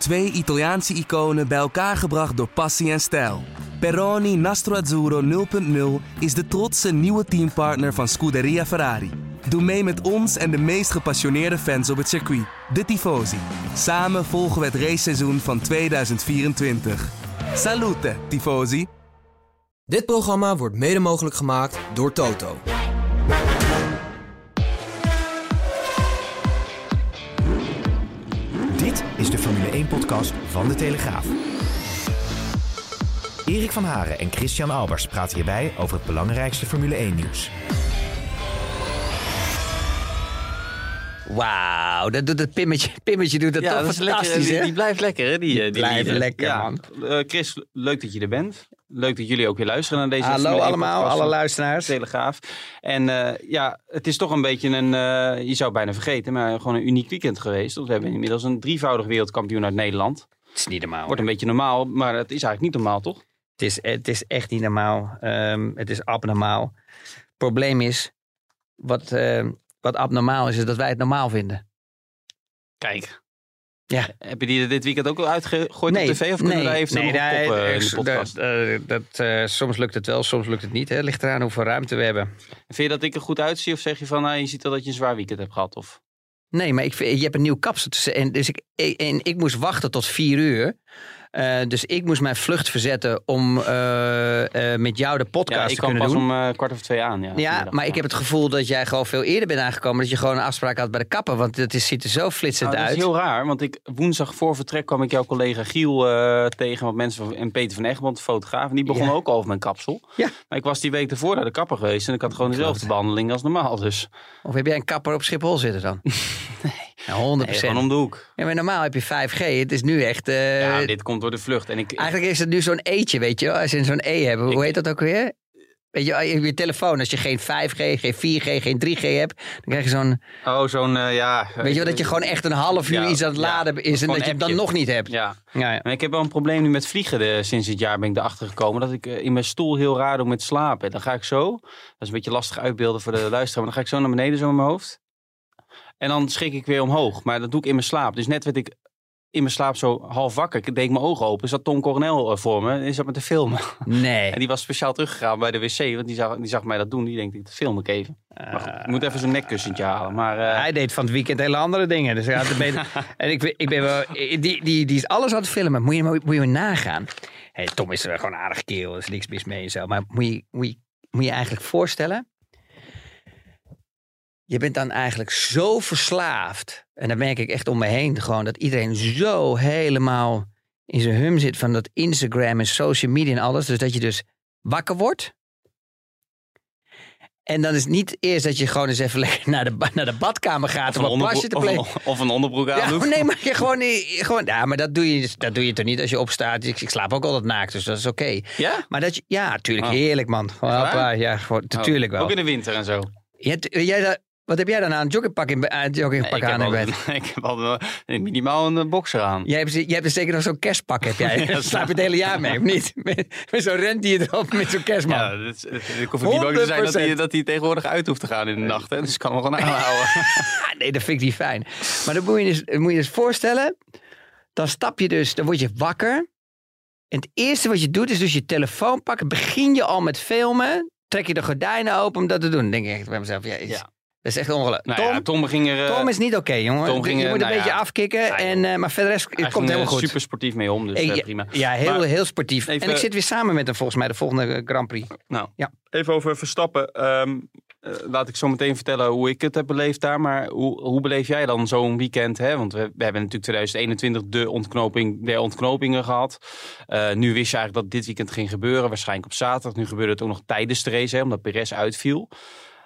Twee Italiaanse iconen bij elkaar gebracht door passie en stijl. Peroni Nastro Azzurro 0.0 is de trotse nieuwe teampartner van Scuderia Ferrari. Doe mee met ons en de meest gepassioneerde fans op het circuit, de Tifosi. Samen volgen we het raceseizoen van 2024. Salute, Tifosi! Dit programma wordt mede mogelijk gemaakt door Toto. Is de Formule 1-podcast van De Telegraaf. Erik van Haren en Christian Albers praten hierbij over het belangrijkste Formule 1-nieuws. Wauw, dat doet het pimmetje. Pimmetje doet dat toch dat is fantastisch, lekker, die, hè? die blijft lekker, hè? Die, eh, die blijft lekker, ja. man. Eh, Chris, leuk dat je er bent. Leuk dat jullie ook weer luisteren naar deze Hallo Formule 1 allemaal, alle luisteraars. Telegraaf. En eh, ja, het is toch een beetje een, eh, je zou het bijna vergeten, maar gewoon een uniek weekend geweest. Want we hebben inmiddels een drievoudig wereldkampioen uit Nederland. Het is niet normaal. Wordt een beetje normaal, maar het is eigenlijk niet normaal, toch? Het is, het is echt niet normaal. Ehm, het is abnormaal. Het probleem is, wat, ehm, wat abnormaal is, is dat wij het normaal vinden. Kijk. Ja. Heb je die dit weekend ook al uitgegooid Nee, op tv? Of kunnen we daar even nee, nog op nee, koppen in de podcast? dat, eh, soms lukt het wel, soms lukt het niet. Hè. Ligt eraan hoeveel ruimte we hebben. Vind je dat ik er goed uitzie? Of zeg je van, nou, je ziet wel dat je een zwaar weekend hebt gehad? Of... Nee, maar ik, je hebt een nieuw kapsel. tussen- En, dus ik, en ik moest wachten tot vier uur. Eh, dus ik moest mijn vlucht verzetten om eh, eh, met jou de Ja, podcast ik te kwam kunnen pas doen. om eh, kwart over twee aan. Ja, Ja, maar ik heb het gevoel dat jij gewoon veel eerder bent aangekomen. Dat je gewoon een afspraak had bij de kapper. Want het is, ziet er zo flitsend Nou, dat uit. is heel raar, want ik, woensdag voor vertrek kwam ik jouw collega Giel tegen. Wat mensen van, en Peter van Egmond, de fotograaf. En die begon Ja. ook over mijn kapsel. Ja. Maar ik was die week ervoor naar de kapper geweest. En ik had gewoon dezelfde behandeling als normaal. Dus Of heb jij een kapper op Schiphol zitten dan? nee. 100 nee, gewoon om de hoek. Ja, maar normaal heb je 5G. Het is nu echt... eh, ja, dit komt door de vlucht. En ik, Eigenlijk is het nu zo'n eetje, weet je. Als je zo'n E hebt. Hoe Ik- heet dat ook weer? Weet je, je, je telefoon, als je geen 5G, geen 4G, geen 3G hebt, dan krijg je zo'n... oh, zo'n, eh, ja. Weet je wel, dat je gewoon echt een half uur Ja, iets aan het ja. laden is en dat je het dan nog niet hebt. Ja, Ja, ja. ik heb wel een probleem nu met vliegen. De, sinds dit jaar ben ik erachter gekomen dat ik eh, in mijn stoel heel raar doe met slapen. Dan ga ik zo, dat is een beetje lastig uitbeelden voor de luisteraar, maar dan ga ik zo naar beneden, zo in mijn hoofd. En dan schrik ik weer omhoog, maar dat doe ik in mijn slaap. Dus net werd ik in mijn slaap zo half wakker. Ik deed mijn ogen open, zat Tom Coronel eh, voor me en die zat me te filmen. Nee. En die was speciaal teruggegaan bij de wc, want die zag, die zag mij dat doen. Die denkt, dat film ik even. Maar goed, ik moet even zo'n nekkussentje halen. Maar eh, Hij deed van het weekend hele andere dingen. Dus beter- en ik, ik ben wel, die, die, die is alles aan het filmen. Moet je, moet je nagaan. Hey, Tom is er gewoon een aardige kerel. Er is niks mis mee en zo. Maar moet je, moet je, moet je eigenlijk voorstellen. Je bent dan eigenlijk zo verslaafd. En dan merk ik echt om me heen gewoon. Dat iedereen zo helemaal in zijn hum zit van dat Instagram en social media en alles. Dus dat je dus wakker wordt. En dan is het niet eerst dat je gewoon eens even lekker naar de, naar de badkamer gaat om of, een plasje te plegen. of, of een onderbroek aan Ja, doet. nee, maar je gewoon, gewoon, ja, maar dat doe, je, dat doe je toch niet als je opstaat. Ik, ik slaap ook altijd naakt, dus dat is oké. Ja? Maar dat je, ja, tuurlijk, Oh. heerlijk man. Hoppa, ja, gewoon, natuurlijk Oh, wel. Ook in de winter en zo. Jij, dat- wat heb jij dan aan? Een joggingpak, in, eh, joggingpak aan in bed? ik heb al eh, minimaal een boxer aan. Jij hebt, jij hebt er zeker nog zo'n kerstpak, heb jij? Daar slaap je het hele jaar mee, of niet? Met, met zo'n rendier erop, met zo'n kerstman. Ja, is, ik hoef niet bang te zijn dat hij, 100%. dat hij tegenwoordig uit hoeft te gaan in de nacht. Hè? Dus ik kan hem gewoon aanhouden. Nee, dat vind ik niet fijn. Maar dan moet je dus, moet je dus voorstellen. Dan stap je dus, dan word je wakker. En het eerste wat je doet is dus je telefoon pakken. Begin je al met filmen. Trek je de gordijnen open om dat te doen. Dan denk ik echt bij mezelf, ja, is, Ja. Dat is echt ongelooflijk. nou Tom, ja, Tom ging er... eh, Tom is niet oké, jongen. Tom ging je moet een nou beetje ja. afkicken. Ja, en, eh, maar verder rest, het komt ging helemaal goed. super sportief mee om, dus Ik- eh, prima. Ja, heel, Maar- heel sportief. Even- en ik zit weer samen met hem volgens mij de volgende eh, Grand Prix. Nou, Ja. even over Verstappen. Ehm, eh, laat ik zo meteen vertellen hoe ik het heb beleefd daar. Maar hoe, hoe beleef jij dan zo'n weekend? Hè? Want we, we hebben natuurlijk 2021 de ontknoping der ontknopingen gehad. Eh, nu wist je eigenlijk dat dit weekend ging gebeuren. Waarschijnlijk op zaterdag. Nu gebeurde het ook nog tijdens de race, hè, omdat Perez uitviel.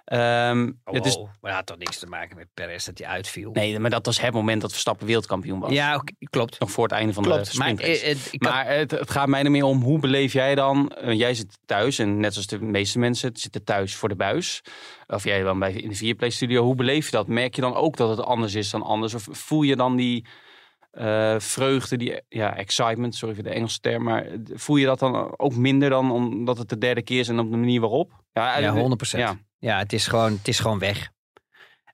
Ehm, het is, maar dat had toch niks te maken met Perez dat hij uitviel. nee, maar dat was het moment dat Verstappen wereldkampioen was. Ja, klopt. Nog voor het einde van de. Maar, sprintrace. eh, eh, had- Maar het, het gaat mij er meer om, hoe beleef jij dan? eh, jij zit thuis en net zoals de meeste mensen zitten thuis voor de buis. Of jij dan bij, in de Vierplay studio. Hoe beleef je dat? Merk je dan ook dat het anders is dan anders? Of voel je dan die eh, vreugde, die ja, excitement, sorry voor de Engelse term. Maar voel je dat dan ook minder dan omdat het de derde keer is en op de manier waarop? Ja, eh, 100%. Ja, Ja, het is gewoon, het is gewoon weg.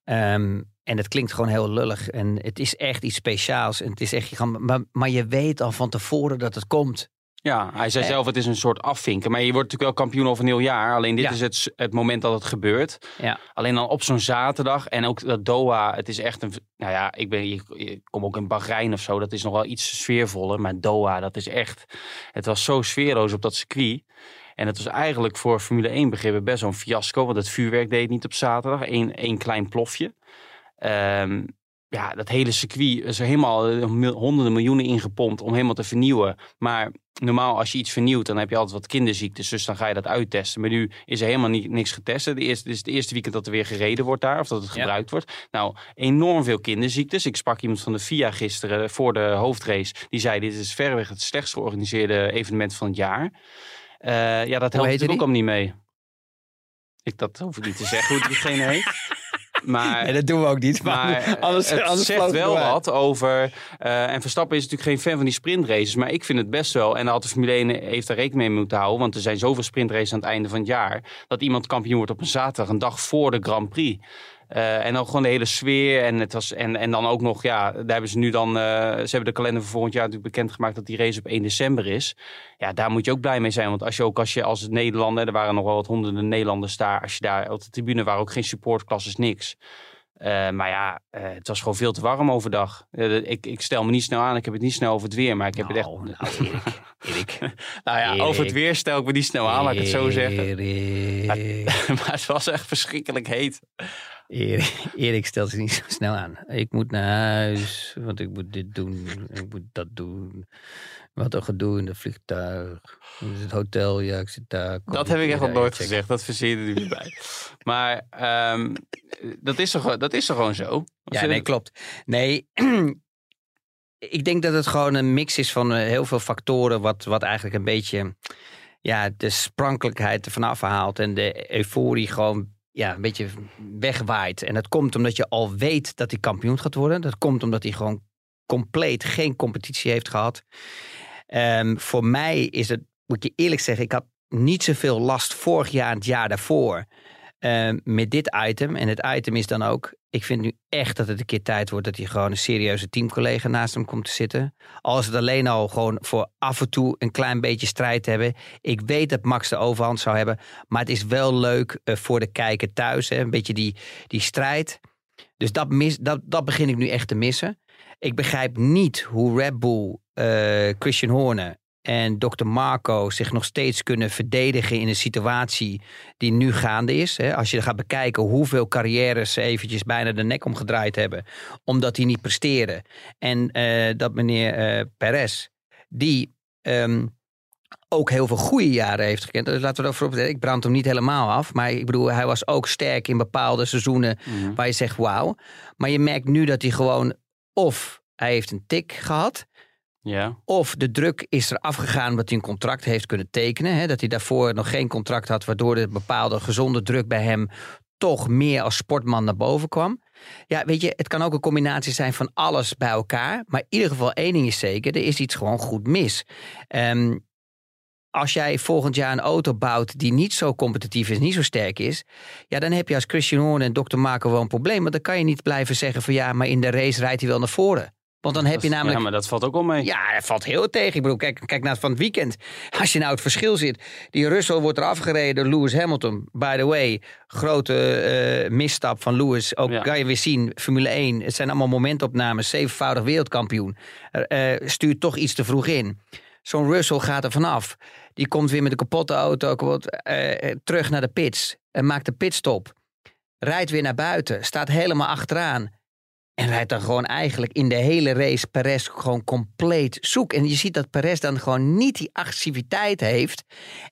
Ehm, en het klinkt gewoon heel lullig. En het is echt iets speciaals. En het is echt, maar, maar je weet al van tevoren dat het komt. Ja, hij zei Eh. zelf, het is een soort afvinken. Maar je wordt natuurlijk wel kampioen over een heel jaar. Alleen dit Ja. is het, het moment dat het gebeurt. Ja. Alleen dan op zo'n zaterdag. En ook dat Doha, het is echt een... Nou ja, ik, ben, ik, ik kom ook in Bahrein of zo. Dat is nog wel iets sfeervoller. Maar Doha, dat is echt... Het was zo sfeerloos op dat circuit. En het was eigenlijk voor Formule 1 begrippen best wel een fiasco. Want het vuurwerk deed niet op zaterdag. Eén één klein plofje. Ehm, ja, dat hele circuit is er helemaal eh, honderden miljoenen ingepompt om helemaal te vernieuwen. Maar normaal als je iets vernieuwt, dan heb je altijd wat kinderziektes. Dus dan ga je dat uittesten. Maar nu is er helemaal niet, niks getest. Dit is het eerste weekend dat er weer gereden wordt daar. Of dat het Ja. gebruikt wordt. Nou, enorm veel kinderziektes. Ik sprak iemand van de FIA gisteren voor de hoofdrace. Die zei, dit is verreweg het slechtst georganiseerde evenement van het jaar. Eh, ja, dat helpt natuurlijk ook allemaal niet mee. Ik, dat hoef ik niet te zeggen hoe diegene heet. Maar dat doen we ook niet. Maar, maar eh, anders, het anders zegt wel wat over... eh, en Verstappen is natuurlijk geen fan van die sprintraces. Maar ik vind het best wel... En had de Formule 1 heeft daar rekening mee moeten houden. Want er zijn zoveel sprintraces aan het einde van het jaar. Dat iemand kampioen wordt op een zaterdag. Een dag voor de Grand Prix. Eh, en dan gewoon de hele sfeer. En, het was, en, en dan ook nog... Ja, daar hebben ze nu dan... eh, ze hebben de kalender voor volgend jaar natuurlijk bekendgemaakt... dat die race op 1 december is. Ja, daar moet je ook blij mee zijn. Want als je ook als je als Nederlander... Er waren nog wel wat honderden Nederlanders daar. Als je daar op de tribune waren ook geen supportklasses, niks. Eh, maar ja, eh, het was gewoon veel te warm overdag. Eh, ik, ik stel me niet snel aan, ik heb het niet snel over het weer, maar ik heb het echt... Nou, nou, Erik, Erik. nou ja, Erik. over het weer stel ik me niet snel aan, laat ik het zo zeggen. Erik, maar het was echt verschrikkelijk heet. Erik, Erik stelt zich niet zo snel aan. Ik moet naar huis, want ik moet dit doen. Ik moet dat doen. Wat een gedoe in het vliegtuig. Dus het hotel, ja, ik zit daar. Dat heb ik echt nog Ja, nooit gezegd, dat verzin je er niet bij. Maar ehm, dat, is toch, dat is toch gewoon zo? Ja, nee, klopt. Nee, ik denk dat het gewoon een mix is van eh, heel veel factoren, wat, wat eigenlijk een beetje ja, de sprankelijkheid ervan afhaalt en de euforie gewoon ja, een beetje wegwaait. En dat komt omdat je al weet dat hij kampioen gaat worden. Dat komt omdat hij gewoon compleet geen competitie heeft gehad. Ehm, voor mij is het, moet je eerlijk zeggen, ik had niet zoveel last vorig jaar en het jaar daarvoor ehm, met dit item. En het item is dan ook, ik vind nu echt dat het een keer tijd wordt dat hij gewoon een serieuze teamcollega naast hem komt te zitten. Als het alleen al gewoon voor af en toe een klein beetje strijd hebben. Ik weet dat Max de overhand zou hebben, maar het is wel leuk eh, voor de kijker thuis. Hè? Een beetje die, die strijd. Dus dat, mis, dat, dat begin ik nu echt te missen. Ik begrijp niet hoe Red Bull, Christian Horner en Dr. Marco zich nog steeds kunnen verdedigen in een situatie die nu gaande is. Hè. Als je gaat bekijken hoeveel carrières ze eventjes bijna de nek omgedraaid hebben, omdat die niet presteren. En eh, dat meneer eh Perez, die ehm, ook heel veel goede jaren heeft gekend. Dus laten we dat voorop Ik brand hem niet helemaal af. Maar ik bedoel, hij was ook sterk in bepaalde seizoenen Mhm. waar je zegt wauw. Maar je merkt nu dat hij gewoon of hij heeft een tik gehad. Ja, Of de druk is er afgegaan omdat hij een contract heeft kunnen tekenen. Hè, dat hij daarvoor nog geen contract had, waardoor de bepaalde gezonde druk bij hem toch meer als sportman naar boven kwam. Ja, weet je, het kan ook een combinatie zijn van alles bij elkaar. Maar in ieder geval één ding is zeker, er is iets gewoon goed mis. Ehm, als jij volgend jaar een auto bouwt die niet zo competitief is, niet zo sterk is, ja, dan heb je als Christian Horner en Dr. Marco wel een probleem. Want dan kan je niet blijven zeggen van ja, maar in de race rijdt hij wel naar voren. Want dan heb Dat je namelijk ja, maar dat valt ook wel mee. ja, dat valt heel tegen. Ik bedoel, kijk, kijk naar het van het weekend. Als je nou het verschil ziet. Die Russell wordt er afgereden door Lewis Hamilton. By the way, grote eh, misstap van Lewis. Ook Ja. kan je weer zien, Formule 1. Het zijn allemaal momentopnames. Zevenvoudig wereldkampioen. Eh, stuurt toch iets te vroeg in. Zo'n Russell gaat er vanaf. Die komt weer met een kapotte auto kapot, eh, terug naar de pits. En maakt de pitstop. Rijdt weer naar buiten. Staat helemaal achteraan. En rijdt dan gewoon eigenlijk in de hele race Perez gewoon compleet zoek. En je ziet dat Perez dan gewoon niet die agressiviteit heeft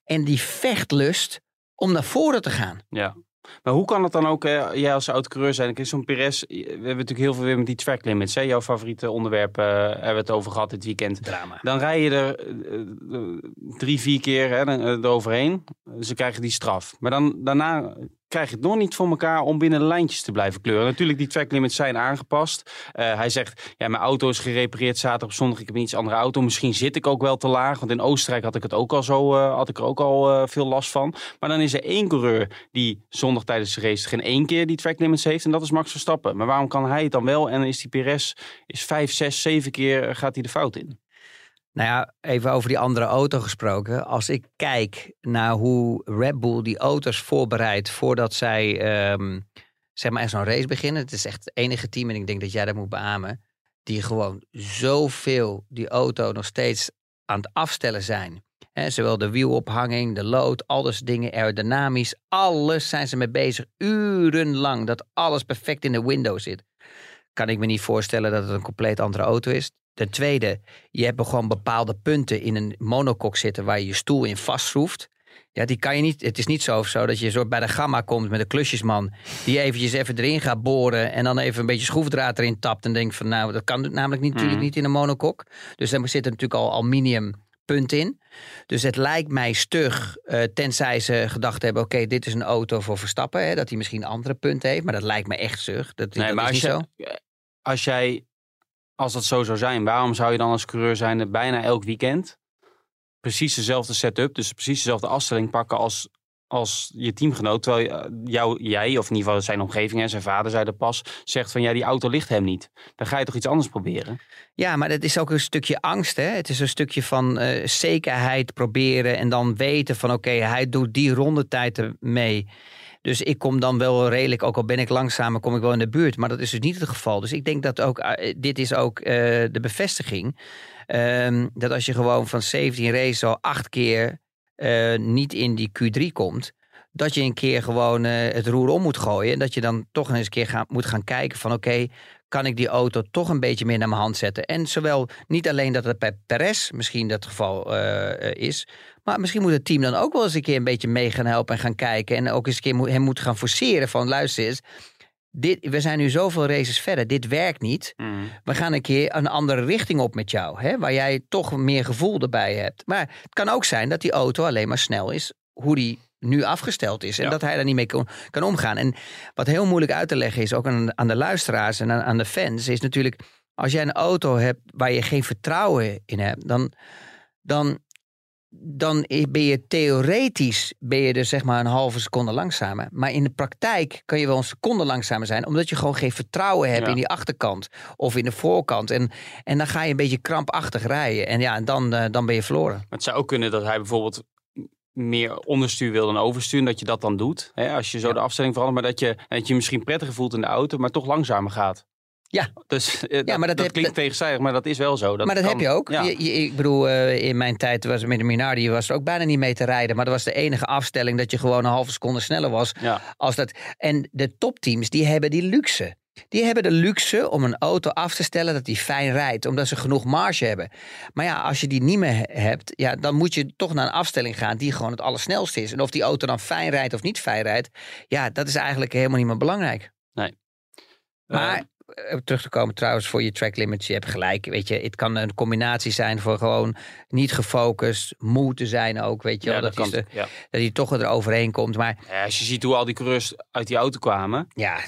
en die vechtlust om naar voren te gaan. Ja. Maar hoe kan het dan ook, jij als oud-coureur zijn, zo'n Perez, we hebben natuurlijk heel veel weer met die track limits, hè? jouw favoriete onderwerp, eh, hebben we het over gehad dit weekend. Drama. Dan rij je er eh, eh, drie, vier keer hè, dan, eroverheen. ze krijgen die straf. Maar dan, daarna krijg het nog niet voor elkaar om binnen lijntjes te blijven kleuren. Natuurlijk, die track limits zijn aangepast. Eh, hij zegt, ja, mijn auto is gerepareerd zaterdag op zondag. Ik heb een iets andere auto. Misschien zit ik ook wel te laag. Want in Oostenrijk had ik het ook al zo, eh, had ik er ook al eh, veel last van. Maar dan is er één coureur die zondag tijdens de race geen één keer die track limits heeft. En dat is Max Verstappen. Maar waarom kan hij het dan wel? En is die Perez is vijf, zes, zeven keer gaat hij de fout in. Nou ja, even over die andere auto gesproken. Als ik kijk naar hoe Red Bull die auto's voorbereidt voordat zij ehm, zeg maar zo'n race beginnen. Het is echt het enige team, en ik denk dat jij dat moet beamen, die gewoon zoveel die auto nog steeds aan het afstellen zijn. He, zowel de wielophanging, de lood, alles dingen aerodynamisch. Alles zijn ze mee bezig, urenlang. Dat alles perfect in de window zit. Kan ik me niet voorstellen dat het een compleet andere auto is. Ten tweede, je hebt gewoon bepaalde punten in een monocoque zitten waar je je stoel in vastschroeft. Ja, die kan je niet. Het is niet zo, zo dat je zo bij de gamma komt met een klusjesman. Die eventjes even erin gaat boren. En dan even een beetje schroefdraad erin tapt. En denkt van nou, dat kan namelijk niet, natuurlijk Mhm. niet in een monocoque. Dus daar zit er natuurlijk al aluminium punt in. Dus het lijkt mij stug, eh, tenzij ze gedacht hebben... oké, dit is een auto voor Verstappen. Hè, dat hij misschien andere punten heeft. Maar dat lijkt me echt stug. Dat, Nee, dat maar is als, niet je, zo. als jij, als dat zo zou zijn, waarom zou je dan als coureur zijn bijna elk weekend precies dezelfde setup, dus precies dezelfde afstelling pakken als, als je teamgenoot, terwijl eh, jou, jij, of in ieder geval zijn omgeving en zijn vader zei dat pas, zegt van ja, die auto ligt hem niet. Dan ga je toch iets anders proberen? Ja, maar het is ook een stukje angst. Hè? Het is een stukje van eh, zekerheid proberen en dan weten van oké, hij doet die rondetijden mee. Dus ik kom dan wel redelijk, ook al ben ik langzamer, kom ik wel in de buurt. Maar dat is dus niet het geval. Dus ik denk dat ook, eh, dit is ook eh, de bevestiging. ehm, dat als je gewoon van 17 races al acht keer eh, niet in die Q3 komt. Dat je een keer gewoon het roer om moet gooien. En dat je dan toch eens een keer moet gaan kijken van oké, kan ik die auto toch een beetje meer naar mijn hand zetten. En zowel niet alleen dat het bij Perez misschien dat geval is. Maar misschien moet het team dan ook wel eens een keer een beetje mee gaan helpen en gaan kijken. En ook eens een keer moet- hem moeten gaan forceren van luister eens. Dit, we zijn nu zoveel races verder. Dit werkt niet. We gaan een keer een andere richting op met jou. Hè, waar jij toch meer gevoel erbij hebt. Maar het kan ook zijn dat die auto alleen maar snel is. Hoe die nu afgesteld is. En Ja. dat hij daar niet mee kan, kan omgaan. En wat heel moeilijk uit te leggen is, ook aan, aan de luisteraars en aan, aan de fans, is natuurlijk. Als jij een auto hebt waar je geen vertrouwen in hebt, dan, dan, dan ben je theoretisch ben je dus zeg maar een halve seconde langzamer. Maar in de praktijk kan je wel een seconde langzamer zijn, omdat je gewoon geen vertrouwen hebt Ja. in die achterkant of in de voorkant. En, en dan ga je een beetje krampachtig rijden. En ja, dan, eh, dan ben je verloren. Maar het zou ook kunnen dat hij bijvoorbeeld meer onderstuur wil dan overstuur. en Dat je dat dan doet. Hè, als je zo Ja. de afstelling verandert. Maar dat je, dat je misschien prettiger voelt in de auto. Maar toch langzamer gaat. Ja. Dus eh, dat, maar dat dat, heb- klinkt tegenstrijdig. Maar dat is wel zo. Dat maar dat kan- heb je ook. Ja. Je, je- ik bedoel, eh, in mijn tijd was met de Minardi was er ook bijna niet mee te rijden. Maar dat was de enige afstelling dat je gewoon een halve seconde sneller was. ja. Als dat, en de topteams die hebben die luxe. Die hebben de luxe om een auto af te stellen dat die fijn rijdt. Omdat ze genoeg marge hebben. Maar ja, als je die niet meer he- hebt. Ja, dan moet je toch naar een afstelling gaan die gewoon het allersnelste is. En of die auto dan fijn rijdt of niet fijn rijdt. Ja, dat is eigenlijk helemaal niet meer belangrijk. Maar Eh, eh, terug te komen trouwens voor je track limits. Je hebt gelijk. Weet je, het kan een combinatie zijn voor gewoon niet gefocust. Moe te zijn ook. Weet je ja, wel. dat, is de- ja. dat hij toch eroverheen komt. Maar Ja, als je ziet hoe al die coureurs uit die auto kwamen. ja,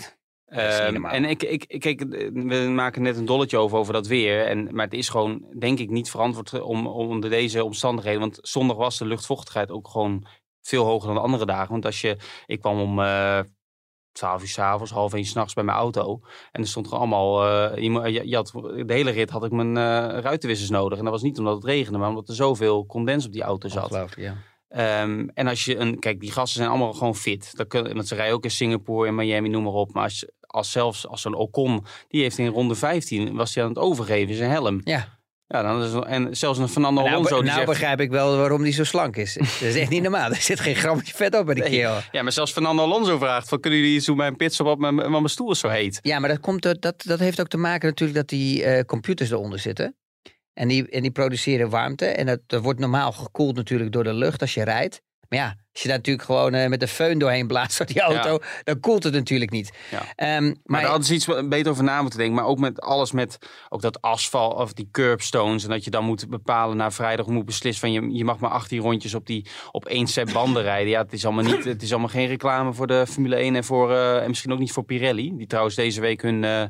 Ehm, en ik, ik, kijk, we maken net een dolletje over, over dat weer. En, maar het is gewoon, denk ik, niet verantwoord om, om onder deze omstandigheden. Want zondag was de luchtvochtigheid ook gewoon veel hoger dan de andere dagen. Want als je, ik kwam om eh 12 uur s'avonds, half één s'nachts bij mijn auto. En er stond gewoon allemaal, eh, je, mo- je, je had, de hele rit had ik mijn eh, ruitenwissers nodig. En dat was niet omdat het regende, maar omdat er zoveel condens op die auto zat. Ja. Ehm, en als je een, kijk, die gasten zijn allemaal gewoon fit. Dat kunnen, want ze rijden ook in Singapore, in Miami, noem maar op. Maar als, als zelfs als zo'n Ocon, die heeft in ronde 15 was hij aan het overgeven zijn helm. Ja. Ja, dan is, en zelfs een Fernando Nou, Alonso nou zegt, begrijp ik wel waarom die zo slank is. Dat is echt niet normaal. Er zit geen grammetje vet op bij die Nee. kerel. ja, maar zelfs Fernando Alonso vraagt van kunnen jullie iets doen bij een pitstop op mijn, mijn stoel is zo heet. Ja, maar dat, komt, dat, dat heeft ook te maken natuurlijk dat die eh, computers eronder zitten. En die, en die produceren warmte. En dat, dat wordt normaal gekoeld natuurlijk door de lucht als je rijdt. Maar ja, Als je daar natuurlijk gewoon eh, met de föhn doorheen blaast door die auto, dan koelt het natuurlijk niet. Ja. Ehm, Maar, maar daar hadden ze iets beter over na moeten denken. Maar ook met alles met ook dat asfalt of die curbstones. En dat je dan moet bepalen na vrijdag moet beslissen van je, je mag maar 18 rondjes op, die, op één set banden rijden. Ja, het is allemaal niet. Het is allemaal geen reclame voor de Formule 1 en, voor, eh, en misschien ook niet voor Pirelli. Die trouwens deze week hun eh,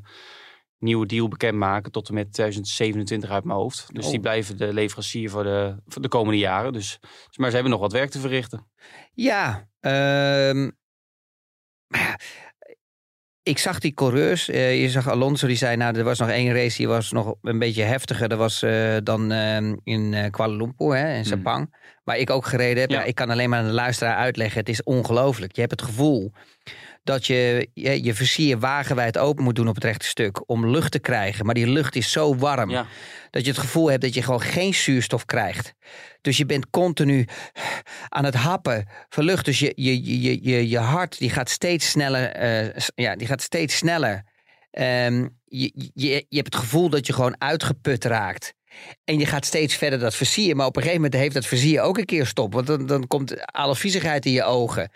nieuwe deal bekendmaken tot en met 2027 uit mijn hoofd. Dus Oh. die blijven de leverancier voor de, voor de komende jaren. Dus, maar ze hebben nog wat werk te verrichten. Ja, ehm, ik zag die coureurs. eh, je zag Alonso die zei, nou, er was nog één race die was nog een beetje heftiger. Dat was eh, dan ehm, in eh, Kuala Lumpur, hè, in Sepang. Waar ik ook gereden heb. Ja. Ja, ik kan alleen maar aan de luisteraar uitleggen. Het is ongelooflijk. Je hebt het gevoel dat je je, je versier wagenwijd open moet doen op het rechte stuk. Om lucht te krijgen. Maar die lucht is zo warm. Ja. Dat je het gevoel hebt dat je gewoon geen zuurstof krijgt. Dus je bent continu aan het happen van lucht. Dus je, je, je, je, je, hart die gaat steeds sneller. eh, ja, die gaat steeds sneller. Ehm, je, je, je hebt het gevoel dat je gewoon uitgeput raakt. En je gaat steeds verder dat versier. Maar op een gegeven moment heeft dat versier ook een keer stop. Want dan, dan komt alle viezigheid in je ogen.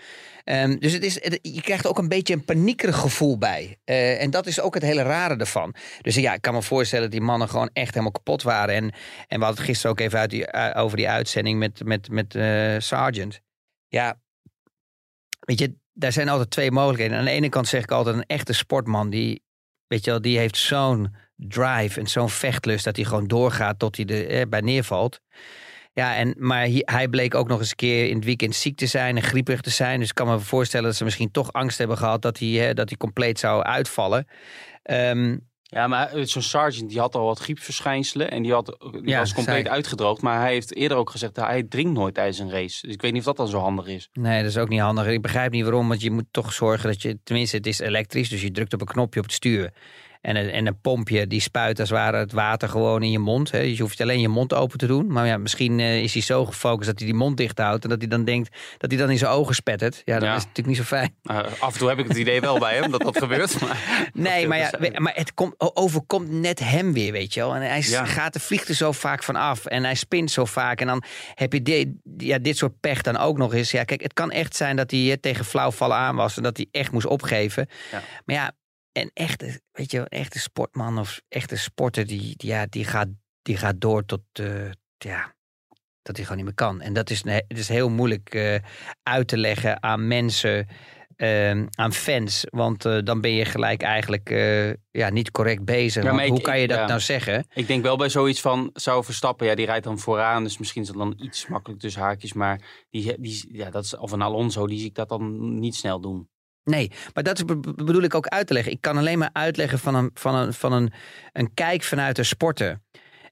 Ehm, dus het is, je krijgt ook een beetje een paniekerig gevoel bij. Eh, en dat is ook het hele rare ervan. Dus ja, ik kan me voorstellen dat die mannen gewoon echt helemaal kapot waren. En, en we hadden het gisteren ook even uit uh, over die uitzending met, met, met eh, Sargent. Ja, weet je, daar zijn altijd twee mogelijkheden. Aan de ene kant zeg ik altijd een echte sportman die, weet je wel, die heeft zo'n drive en zo'n vechtlust dat hij gewoon doorgaat tot hij er eh, bij neervalt. Ja, en, maar hi- hij bleek ook nog eens een keer in het weekend ziek te zijn en grieperig te zijn. Dus ik kan me voorstellen dat ze misschien toch angst hebben gehad dat hij, hè, dat hij compleet zou uitvallen. Ehm, Ja, maar zo'n sergeant die had al wat griepverschijnselen en die, had, die Ja, was compleet zei uitgedroogd. Maar hij heeft eerder ook gezegd dat hij drinkt nooit tijdens een race. Dus ik weet niet of dat dan zo handig is. Nee, dat is ook niet handig. Ik begrijp niet waarom, want je moet toch zorgen dat je... Tenminste, het is elektrisch, dus je drukt op een knopje op het stuur. En een, en een pompje die spuit als het ware het water gewoon in je mond. Hè. Dus je hoeft alleen je mond open te doen. Maar ja, misschien eh, is hij zo gefocust dat hij die mond dicht houdt... en dat hij dan denkt dat hij dan in zijn ogen spettert. Ja, dat Ja. is natuurlijk niet zo fijn. Uh, af en toe heb ik het idee wel bij hem dat dat gebeurt. Maar Nee, maar, ja, we- maar het komt, overkomt net hem weer, weet je wel. En hij Ja. gaat, er vliegt er zo vaak van af. En hij spint zo vaak. En dan heb je dit, ja, dit soort pech dan ook nog eens. Ja, kijk, het kan echt zijn dat hij eh, tegen flauwvallen aan was. En dat hij echt moest opgeven. Ja. Maar ja, een echte, weet je, een echte sportman of echte sporter... die, die, ja, die, gaat, die gaat door tot, eh, ja, dat hij gewoon niet meer kan. En dat is, het is heel moeilijk eh, uit te leggen aan mensen ehm, aan fans. Want eh, dan ben je gelijk eigenlijk ja, niet correct bezig. Ja, maar hoe kan je dat ja. nou zeggen? Ik denk wel bij zoiets van, zou Verstappen, ja, die rijdt dan vooraan. Dus misschien is dat dan iets makkelijk tussen haakjes. Maar die, die, ja, dat is, of een Alonso, die zie ik dat dan niet snel doen. Nee, maar dat is, bedoel ik ook uit te leggen. Ik kan alleen maar uitleggen van een, van een, van een, een kijk vanuit de sporter.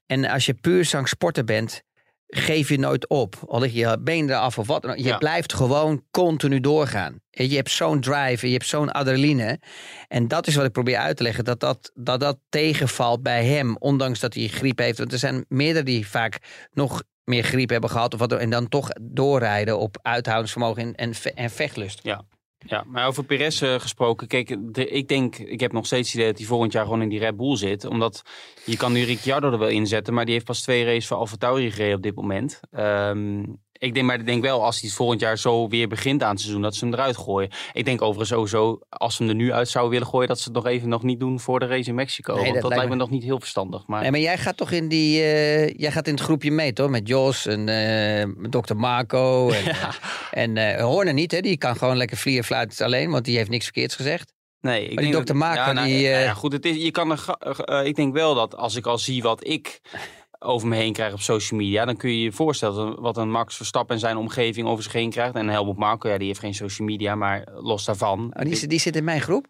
En als je puur zang sporter bent, geef je nooit op. Al lig je been eraf of wat. Je Ja. blijft gewoon continu doorgaan. En Je hebt zo'n drive je hebt zo'n adrenaline. En dat is wat ik probeer uit te leggen. Dat dat, dat dat tegenvalt bij hem. Ondanks dat hij griep heeft. Want er zijn meerdere die vaak nog meer griep hebben gehad. Of wat, en dan toch doorrijden op uithoudingsvermogen en, en, en vechtlust. Ja, maar over Perez eh, gesproken. Kijk, ik denk, ik heb nog steeds het idee dat hij volgend jaar gewoon in die Red Bull zit. Omdat je kan nu Ricciardo er wel inzetten, maar die heeft pas twee races voor Alfa Tauri gereden op dit moment. Ehm, ik denk, maar ik denk wel, als hij het volgend jaar zo weer begint aan het seizoen, dat ze hem eruit gooien. Ik denk overigens sowieso, als ze hem er nu uit zouden willen gooien, dat ze het nog even nog niet doen voor de race in Mexico. Nee, Want dat dat, lijkt me me- nog niet heel verstandig. Maar Nee, maar jij gaat toch in die. eh, jij gaat in het groepje mee, toch? Met Jos en eh dokter Marco. En, eh, en eh, Horner niet, hè? Die kan gewoon lekker vliegen fluiten alleen, want die heeft niks verkeerds gezegd. Nee, ik die denk dokter Marco, Ja, nou, die, nou ja, goed, het is, je kan er, ik denk wel dat als ik al zie wat ik over me heen krijg op social media, dan kun je je voorstellen wat een Max Verstappen en zijn omgeving over zich heen krijgt. En Helmut Marko, ja, die heeft geen social media, maar los daarvan. Oh, die, zit- die zit in mijn groep.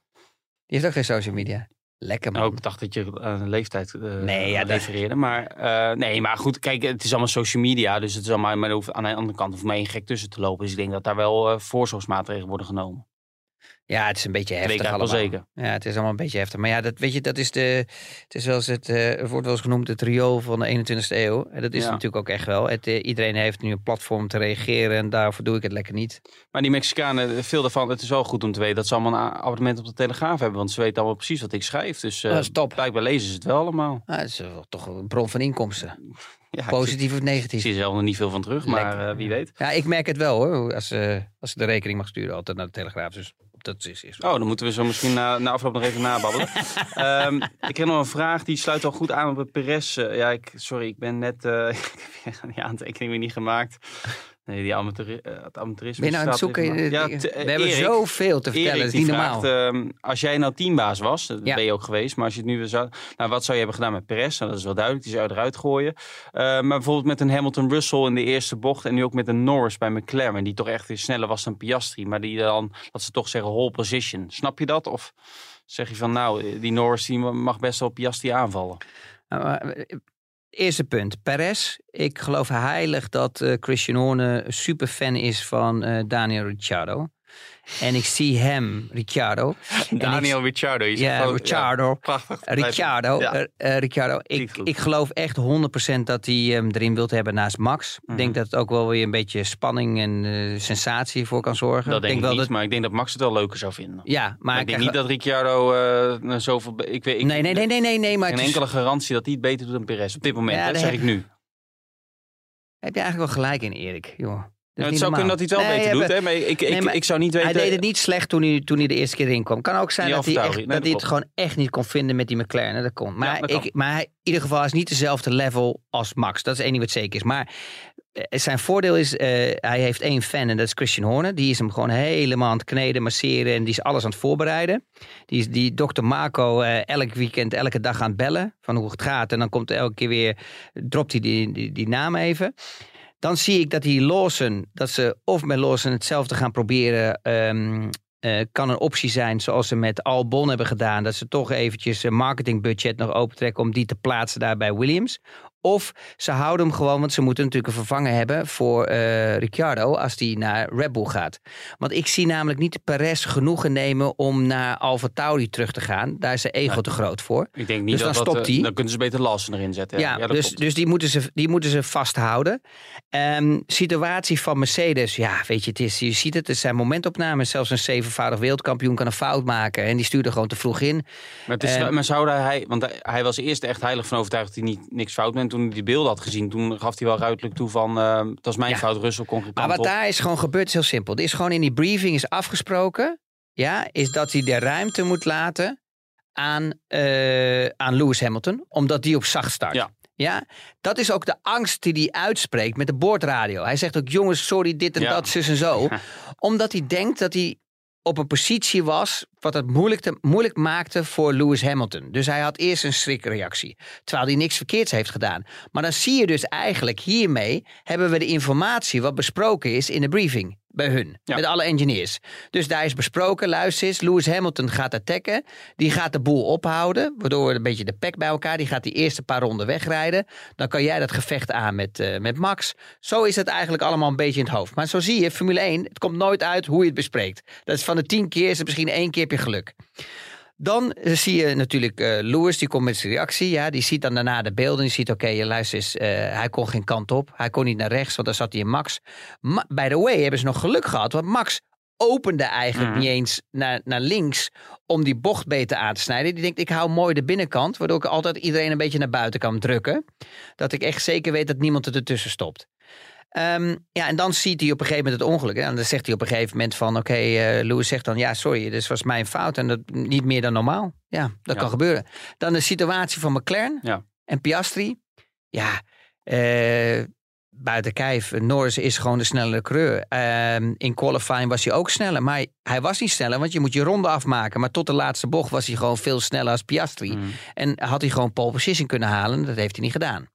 Die heeft ook geen social media. Lekker man. Ik dacht dat je aan een leeftijd eh Nee, ja, dat- refereerde. Maar, eh, nee, maar goed, kijk, het is allemaal social media. Dus het is allemaal, maar hoeft aan de andere kant of mij gek tussen te lopen. Dus ik denk dat daar wel eh, voorzorgsmaatregelen worden genomen. Ja, het is een beetje heftig allemaal. wel zeker. Ja, het is allemaal een beetje heftig. Maar ja, dat, weet je, dat is de, het is wel eens het, eh, het wordt wel eens genoemd het riool van de 21ste eeuw. En dat is Ja. het natuurlijk ook echt wel. Het, eh, iedereen heeft nu een platform te reageren en daarvoor doe ik het lekker niet. Maar die Mexicanen, veel daarvan, het is wel goed om te weten dat ze allemaal een abonnement op de Telegraaf hebben. Want ze weten allemaal precies wat ik schrijf. Dus eh Dat is top. blijkbaar lezen ze het wel allemaal. Ah, dat is toch een bron van inkomsten. Ja, Positief of negatief? Ik zie er zelf nog niet veel van terug, maar eh, wie weet. Ja, ik merk het wel hoor. Als, eh, als ik de rekening mag sturen, altijd naar de Telegraaf. Dus dat is, is Oh, dan moeten we zo misschien na, na afloop nog even nababbelen. Ehm, ik heb nog een vraag, die sluit al goed aan op het Perez. eh, ja, ik, sorry, ik ben net... eh ik heb die aantekening weer niet gemaakt. Nee, die amateur, eh, het amateurisme Ben je nou aan het zoeken? Ja, eh, we hebben Erik, zoveel te vertellen. Erik, dat is niet normaal. ehm, als jij nou teambaas was, dat Ja. ben je ook geweest, maar als je het nu weer zou... Nou, wat zou je hebben gedaan met Perez? Nou, dat is wel duidelijk, die zou je eruit gooien. Eh, maar bijvoorbeeld met een Hamilton-Russell in de eerste bocht en nu ook met een Norris bij McLaren, die toch echt weer sneller was dan Piastri, maar die dan, dat ze toch zeggen, whole position. Snap je dat? Of zeg je van, nou, die Norris die mag best wel Piastri aanvallen? Eerste punt. Perez. Ik geloof heilig dat eh, Christian Horner een superfan is van eh, Daniel Ricciardo. En ik zie hem, Ricciardo. Daniel Ricciardo. Je ik, zegt ja, gewoon- Ricciardo. prachtig. Ricciardo, Ja. eh, eh, Ricciardo. Ik, ik geloof echt 100% dat hij hem erin wilt hebben naast Max. Ik denk Mhm. dat het ook wel weer een beetje spanning en eh, sensatie voor kan zorgen. Dat denk ik wel niet, dat. maar ik denk dat Max het wel leuker zou vinden. Ja, maar, Maar ik denk niet dat Ricciardo eh, nou zoveel... Ik weet, ik, Nee, nee, nee, nee, nee, nee. Maar Geen enkele garantie dat hij het beter doet dan Perez. Op dit moment, Ja, dat zeg ik nu. Heb je eigenlijk wel gelijk in, Erik. Joh. Nou, het zou normaal. kunnen dat hij het wel beter doet, hè? maar ik, ik, maar ik zou niet weten... Hij deed het niet slecht toen hij, toen hij de eerste keer kwam. Kan ook zijn Die dat hij, echt, nee, dat hij het gewoon echt niet kon vinden met die McLaren. Dat kon. Maar, Ja, dat kan. ik, maar hij, in ieder geval hij is niet dezelfde level als Max. Dat is één ding wat zeker is. Maar eh, zijn voordeel is, eh, hij heeft één fan en dat is Christian Horner. Die is hem gewoon helemaal aan het kneden, masseren en die is alles aan het voorbereiden. Die is die dokter Marco eh, elk weekend, elke dag aan het bellen van hoe het gaat. En dan komt er elke keer weer, dropt hij die, die, die naam even. Dan zie ik dat die Lawson, dat ze of met Lawson hetzelfde gaan proberen. ehm, eh, kan een optie zijn, zoals ze met Albon hebben gedaan. Dat ze toch eventjes een marketingbudget nog opentrekken om die te plaatsen daar bij Williams. Of ze houden hem gewoon, want ze moeten natuurlijk een vervanger hebben voor eh, Ricciardo als die naar Red Bull gaat. Want ik zie namelijk niet Perez genoegen nemen om naar Alfa Tauri terug te gaan. Daar is zijn ego te groot voor. Ik denk niet Dus dat dan dat, stopt eh, hij. Dan kunnen ze beter Lawson erin zetten. Ja, dat dus, dus die, moeten ze, die moeten ze vasthouden. Ehm, situatie van Mercedes, ja, weet je, het is, je ziet het, het zijn momentopnames. Zelfs een zevenvoudig wereldkampioen kan een fout maken. En die stuurde gewoon te vroeg in. Maar, het is, Eh, maar zou hij, want hij, was eerst echt heilig van overtuigd dat hij niet, niks fout met. Toen hij die beelden had gezien, toen gaf hij wel ruidelijk toe van, eh het was mijn Ja. fout, Russell kon Maar wat op. daar is gewoon gebeurd, is heel simpel. Er is gewoon in die briefing is afgesproken, ja, is dat hij de ruimte moet laten aan, eh, aan Lewis Hamilton, omdat die op zacht start. Ja. Ja, dat is ook de angst die hij uitspreekt met de boordradio. Hij zegt ook, jongens, sorry, dit en Ja. dat, zus en zo. Omdat hij denkt dat hij op een positie was wat het moeilijk, te, moeilijk maakte voor Lewis Hamilton. Dus hij had eerst een schrikreactie, terwijl hij niks verkeerds heeft gedaan. Maar dan zie je dus eigenlijk hiermee hebben we de informatie wat besproken is in de briefing bij hun, Ja. met alle engineers. Dus daar is besproken, luister eens, Lewis Hamilton gaat attacken, die gaat de boel ophouden, waardoor we een beetje de pek bij elkaar, die gaat die eerste paar ronden wegrijden. Dan kan jij dat gevecht aan met, eh, met Max. Zo is het eigenlijk allemaal een beetje in het hoofd. Maar zo zie je, Formule 1, het komt nooit uit hoe je het bespreekt. Dat is van de tien keer is het misschien één keer heb je geluk. Dan eh, zie je natuurlijk eh Lewis, die komt met zijn reactie. Ja, die ziet dan daarna de beelden. Die ziet, oké, je luister eens, eh, hij kon geen kant op. Hij kon niet naar rechts, want dan zat hij in Max. Ma by the way, hebben ze nog geluk gehad. Want Max opende eigenlijk Mhm. niet eens naar, naar links om die bocht beter aan te snijden. Die denkt, ik hou mooi de binnenkant, waardoor ik altijd iedereen een beetje naar buiten kan drukken. Dat ik echt zeker weet dat niemand er ertussen stopt. Ehm, ja, en dan ziet hij op een gegeven moment het ongeluk. hè. En dan zegt hij op een gegeven moment van... Oké, eh Lewis zegt dan... Ja, sorry, dit was mijn fout. En dat niet meer dan normaal. Ja, dat Ja. kan gebeuren. Dan de situatie van McLaren Ja. en Piastri. Ja, eh, buiten kijf. Norris is gewoon de snellere coureur. Ehm, in qualifying was hij ook sneller. Maar hij was niet sneller, want je moet je ronde afmaken. Maar tot de laatste bocht was hij gewoon veel sneller als Piastri. Mhm. En had hij gewoon pole position kunnen halen. Dat heeft hij niet gedaan.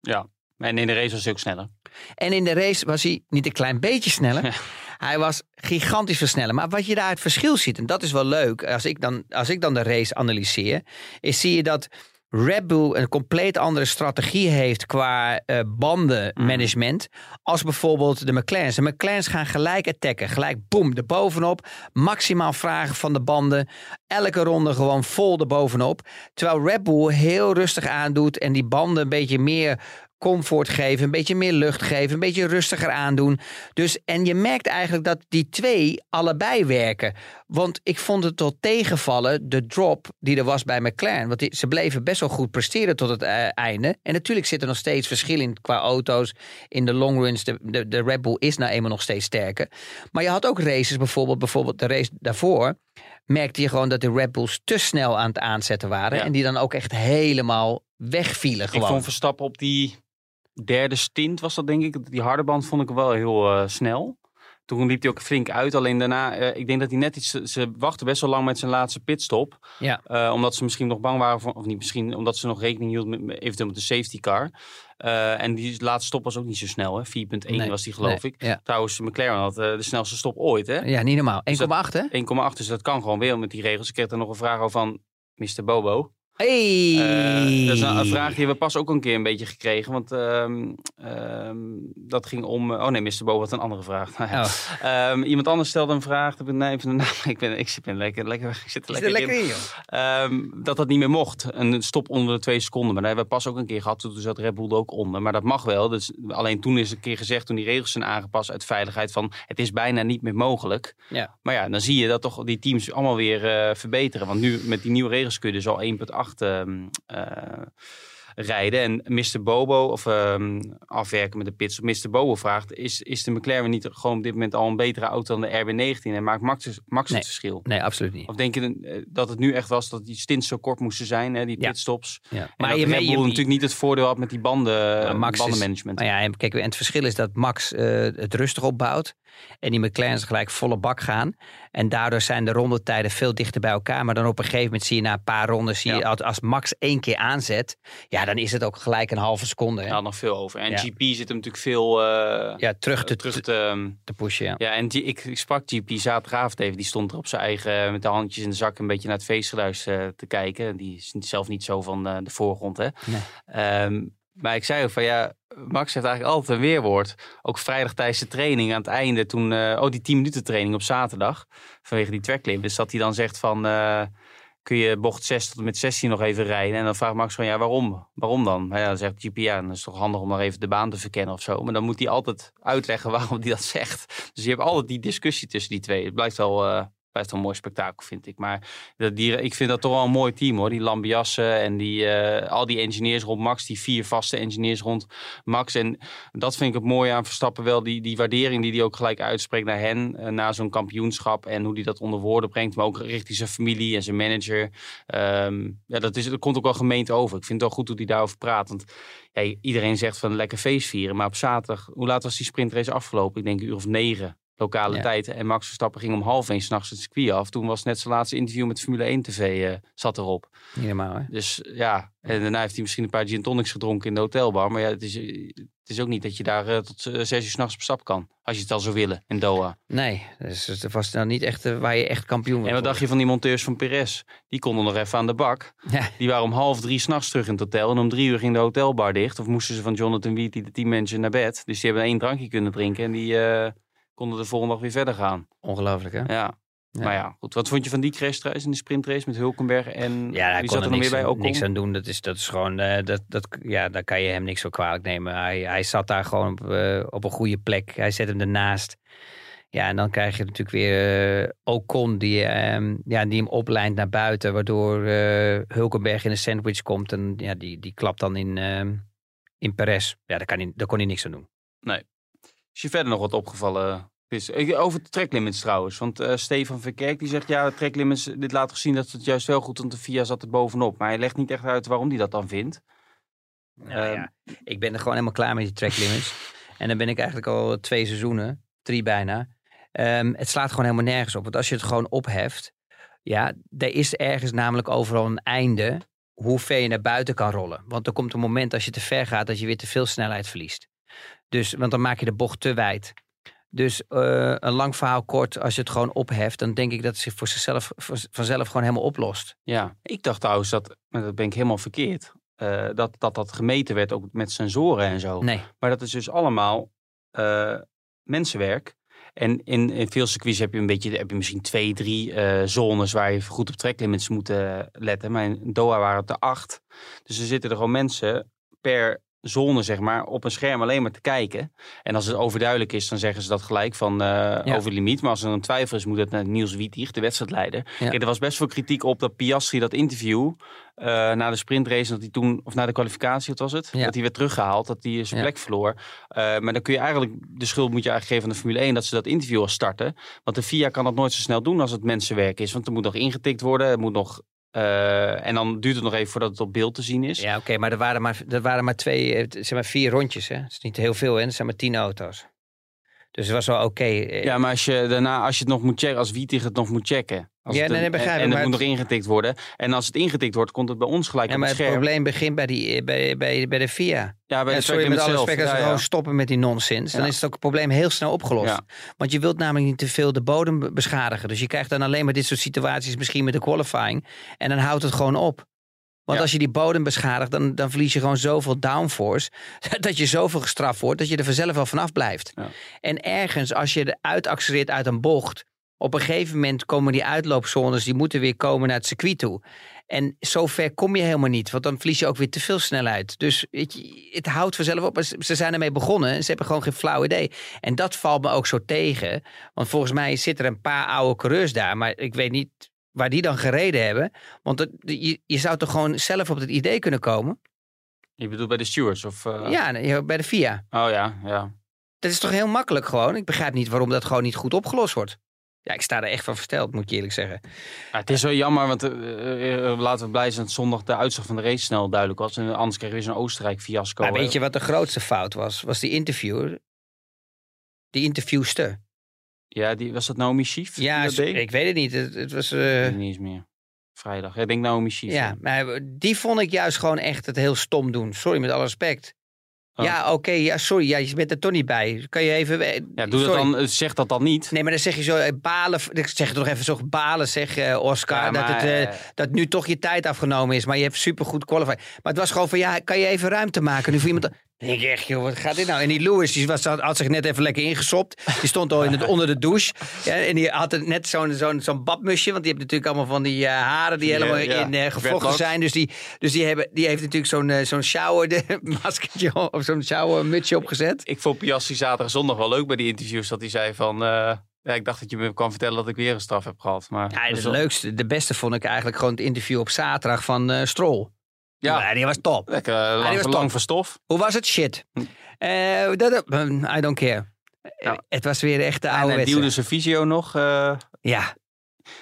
Ja, en in de race was hij ook sneller. En in de race was hij niet een klein beetje sneller. Hij was gigantisch veel sneller. Maar wat je daar het verschil ziet, en dat is wel leuk, als ik dan, als ik dan de race analyseer, is zie je dat Red Bull een compleet andere strategie heeft qua eh, bandenmanagement. Als bijvoorbeeld de McLaren's. De McLaren's gaan gelijk attacken. Gelijk boem, er bovenop. Maximaal vragen van de banden. Elke ronde gewoon vol erbovenop. Terwijl Red Bull heel rustig aandoet en die banden een beetje meer comfort geven, een beetje meer lucht geven, een beetje rustiger aandoen. Dus, en je merkt eigenlijk dat die twee allebei werken. Want ik vond het tot tegenvallen, de drop die er was bij McLaren. Want die- ze bleven best wel goed presteren tot het eh, einde. En natuurlijk zit er nog steeds verschil in qua auto's. In de long runs, de, de, de Red Bull is nou eenmaal nog steeds sterker. Maar je had ook races, bijvoorbeeld, bijvoorbeeld de race daarvoor. Merkte je gewoon dat de Red Bulls te snel aan het aanzetten waren. Ja. En die dan ook echt helemaal wegvielen Ik gewoon. vond Verstappen op die derde stint was dat denk ik. Die harde band vond ik wel heel eh, snel. Toen liep hij ook flink uit. Alleen daarna, eh, ik denk dat hij net iets... Ze wachten best wel lang met zijn laatste pitstop. Ja. Eh, omdat ze misschien nog bang waren, voor, of niet misschien, omdat ze nog rekening hielden met, eventueel met de safety car. En die laatste stop was ook niet zo snel, hè? 4.1 Nee, was die geloof nee, ik. Ja. Trouwens, McLaren had de snelste stop ooit, hè? 1,8 ja, niet normaal. 1,8 Dus hè? dus dat kan gewoon weer met die regels. Ik kreeg er nog een vraag over van Mr. Bobo. Hey! Eh, dat is een, een vraag die we pas ook een keer een beetje gekregen. Want ehm, ehm, dat ging om... oh nee, Mr. Bobo had een andere vraag. Nou ja. Oh. Ehm, iemand anders stelde een vraag. Ik ben, nee, even de naam. Ik, ben, ik, ben lekker, lekker, ik zit er er lekker, lekker in. in, joh. Dat dat niet meer mocht. Een stop onder de twee seconden. Maar dat hebben we pas ook een keer gehad. Toen zat Red Bull er ook onder. Maar dat mag wel. Dus, alleen toen is een keer gezegd, toen die regels zijn aangepast uit veiligheid, van het is bijna niet meer mogelijk. Ja. Maar ja, dan zie je dat toch die teams allemaal weer eh, verbeteren. Want nu met die nieuwe regels kun je dus al 1.8 ehm, eh, rijden. En Mr. Bobo, of ehm, afwerken met de pits, Mr. Bobo vraagt, is, is de McLaren niet gewoon op dit moment al een betere auto dan de RB19? En maakt Max, Max Nee. het verschil? Nee, absoluut niet. Of denk je eh, dat het nu echt was dat die stints zo kort moesten zijn, hè, die pitstops? Ja. Maar je, Red je, Bull je- natuurlijk niet het voordeel had met die banden, Max is- bandenmanagement. Maar ja, en kijk, en het verschil is dat Max eh, het rustig opbouwt. En die McLaren's gelijk volle bak gaan. En daardoor zijn de rondetijden veel dichter bij elkaar. Maar dan op een gegeven moment zie je na een paar rondes... Zie je, Ja. als- als Max één keer aanzet... Ja, dan is het ook gelijk een halve seconde. Hè? Had nog veel over. En Ja. GP zit hem natuurlijk veel eh, ja, terug te, terug te... te pushen. Ja. Ja, en die, ik, ik sprak GP zaterdagavond even. Die stond er op zijn eigen, eh, met de handjes in de zak, een beetje naar het feestgeluid eh, te kijken. Die is zelf niet zo van eh, de voorgrond, hè. Nee. Ehm, maar ik zei ook van, ja, Max heeft eigenlijk altijd een weerwoord. Ook vrijdag tijdens de training aan het einde, toen, eh, oh, die 10 minuten training op zaterdag, vanwege die tracklimp. Dus dat hij dan zegt van, eh, kun je bocht 6 tot en met 16 nog even rijden? En dan vraagt Max van, ja, waarom? Waarom dan? Maar ja, dan zegt GP, ja, dan is het toch handig om nog even de baan te verkennen of zo. Maar dan moet hij altijd uitleggen waarom hij dat zegt. Dus je hebt altijd die discussie tussen die twee. Het blijft wel, eh, wel een mooi spektakel, vind ik. Maar dat die, ik vind dat toch wel een mooi team hoor. Die Lambiassen en die, eh, al die engineers rond Max. Die vier vaste engineers rond Max. En dat vind ik het mooie aan Verstappen wel. Die, die waardering die hij ook gelijk uitspreekt naar hen. eh, na zo'n kampioenschap. En hoe hij dat onder woorden brengt. Maar ook richting zijn familie en zijn manager. Ehm, ja, dat, is, dat komt ook wel gemeend over. Ik vind het wel goed hoe hij daarover praat. Want iedereen zegt van lekker feest vieren. Maar op zaterdag, hoe laat was die sprintrace afgelopen? Ik denk een uur of negen lokale Ja. tijd. En Max Verstappen ging om half één s'nachts het circuit af. Toen was net zijn laatste interview met Formule 1 TV eh, zat erop. Niet normaal, hè? Dus ja, en daarna heeft hij misschien een paar gin tonics gedronken in de hotelbar. Maar ja, het is, het is ook niet dat je daar eh, tot eh, zes uur s'nachts op stap kan. Als je het al zou willen in Doha. Nee, dus het was nou niet echt eh, waar je echt kampioen En wat dacht je van die monteurs van Perez? Die konden nog even aan de bak. Ja, Die waren om half drie s'nachts terug in het hotel. En om drie uur ging de hotelbar dicht. Of moesten ze van Jonathan Wheatley, de teammanager, naar bed. Dus die hebben één drankje kunnen drinken. En die eh, konden de volgende dag weer verder gaan. ongelooflijk, hè? Ja. Ja. Maar ja, goed. Wat vond je van die crashrace in de sprintrace met Hulkenberg en Ja, hij wie kon zat er nog meer bij? Ocon? niks aan doen. Dat is, dat is gewoon, eh, dat, dat, ja, daar kan je hem niks voor kwalijk nemen. Hij, hij zat daar gewoon op, eh, op een goede plek. Hij zet hem ernaast. Ja, en dan krijg je natuurlijk weer eh, Ocon die, ehm, ja, die hem oplijnt naar buiten. Waardoor Hulkenberg in een sandwich komt. En ja, die, die klapt dan in, ehm in Perez. Ja, daar, kan hij, daar kon hij niks aan doen. Is je verder nog wat opgevallen? Eh, Over de tracklimits trouwens. Want eh, Stefan Verkerk die zegt, ja, de tracklimits, dit laat toch zien dat het juist wel goed, want de VIA zat er bovenop. Maar hij legt niet echt uit waarom hij dat dan vindt. Nou Ehm, ja, ik ben er gewoon helemaal klaar met die track limits. en dan ben ik eigenlijk al twee seizoenen, drie bijna. Ehm, het slaat gewoon helemaal nergens op. Want als je het gewoon opheft, ja, er is ergens namelijk overal een einde hoe ver je naar buiten kan rollen. Want er komt een moment als je te ver gaat dat je weer te veel snelheid verliest. Dus, want dan maak je de bocht te wijd. Dus eh, een lang verhaal kort, als je het gewoon opheft, dan denk ik dat het zich voor zichzelf voor- vanzelf gewoon helemaal oplost. Ja, ik dacht trouwens dat, maar dat ben ik helemaal verkeerd, eh, dat, dat dat gemeten werd ook met sensoren en zo. Nee, Maar dat is dus allemaal eh, mensenwerk. En in, in veel circuits heb je een beetje, heb je misschien twee, drie zones waar je goed op tracklimits moet letten. Maar in Doha waren het er acht. Dus er zitten er gewoon mensen per zone, zeg maar, op een scherm alleen maar te kijken. En als het overduidelijk is, dan zeggen ze dat gelijk van eh, over de limiet. Maar als er een twijfel is, moet het naar Niels Wietig, de wedstrijdleider. Ja. Kijk, er was best veel kritiek op dat Piastri dat interview eh, na de sprintrace, dat hij toen, of na de kwalificatie, wat was het? Ja. Dat hij werd teruggehaald, dat hij zijn plek verloor. Eh, maar dan kun je eigenlijk, de schuld moet je eigenlijk geven aan de Formule 1 dat ze dat interview al starten. Want de FIA kan dat nooit zo snel doen als het mensenwerk is. Want er moet nog ingetikt worden, er moet nog... eh, en dan duurt het nog even voordat het op beeld te zien is. Ja, oké, maar er waren maar, er waren maar twee, eh, zijn maar vier rondjes. Hè? Het is niet heel veel, hè? Er zijn maar tien auto's. Dus het was wel oké. eh, Ja, maar als je daarna, als je het nog moet checken, als Wietig het nog moet checken. Als Ja, het nee, een- nee, begrijp en, en het moet nog ingetikt worden. En als het ingetikt wordt, komt het bij ons gelijk Ja, op het probleem begint bij, die, eh, bij, bij, bij de FIA. Ja, bij de sorry, met alle respect, als Ja, we ja. gewoon stoppen met die nonsens, dan is het ook het probleem heel snel opgelost. Want je wilt namelijk niet te veel de bodem be- beschadigen. Dus je krijgt dan alleen maar dit soort situaties, misschien met de qualifying. En dan houdt het gewoon op. Want Ja. als je die bodem beschadigt, dan, dan verlies je gewoon zoveel downforce. Dat je zoveel gestraft wordt, dat je er vanzelf wel vanaf blijft. Ja. En ergens, als je eruit accelereert uit een bocht. Op een gegeven moment komen die uitloopzones, die moeten weer komen naar het circuit toe. En zo ver kom je helemaal niet, want dan verlies je ook weer te veel snelheid. Dus weet je, het houdt vanzelf op. Ze ze zijn ermee begonnen en ze hebben gewoon geen flauw idee. En dat valt me ook zo tegen. Want volgens mij zitten er een paar oude coureurs daar, maar ik weet niet waar die dan gereden hebben. Want het- je, je zou toch gewoon zelf op het idee kunnen komen? Je bedoelt bij de stewards? Of, eh, Ja, bij de FIA. Oh ja, ja. Dat is toch heel makkelijk gewoon? Ik begrijp niet waarom dat gewoon niet goed opgelost wordt. Ja, ik sta er echt van versteld, moet ik je eerlijk zeggen. Ja, het is wel jammer, want eh, eh, eh, laten we blij zijn dat zondag de uitslag van de race snel duidelijk was. En anders kregen we weer zo'n Oostenrijk fiasco. Maar weet je wat de grootste fout was? Was die interviewer. Die interviewster. Ja, die, was dat Naomi Schief? Ja, ik weet het niet. Het, het was. Ik weet het niet eens meer. Vrijdag. Ik denk Naomi Schief. ja, maar die vond ik juist gewoon echt het heel stom doen. Sorry, met alle respect. Oh. Ja, oké, ja, sorry. Ja, je bent er toch niet bij. Kan je even. eh, Ja, doe dat dan, eh, zeg dat dan niet. Nee, maar dan zeg je zo eh, balen. Ik zeg het nog even zo balen, zeg Oscar. Ja, dat, het, dat nu toch je tijd afgenomen is. Maar je hebt supergoed qualified. Maar het was gewoon van ja, kan je even ruimte maken nu voor iemand. Dan denk ik echt, joh, wat gaat dit nou? En die Lewis, die was, had zich net even lekker ingesopt. Die stond al in het, onder de douche. Ja, en die had het net zo'n zo'n zo'n badmusje. Want die heeft natuurlijk allemaal van die eh, haren die helemaal in gevlochten Dreadlocks. zijn. Dus die, dus die, hebben, die heeft natuurlijk zo'n eh, zo'n shower de, maskertje op- of zo'n showermutsje opgezet. Ik vond Piastri zaterdag zondag wel leuk bij die interviews. Dat hij zei van... ja, ik dacht dat je me kwam vertellen dat ik weer een straf heb gehad. Maar Ja, wel- leukste, de beste vond ik eigenlijk gewoon het interview op zaterdag van Stroll. Ja, die was top. lekker eh, die lang, was lang top. van stof. Hoe was het? Shit. Eh, dat, eh, I don't care. Ja. Het was weer echt de En hij oude duwde zijn visio nog. eh, Ja,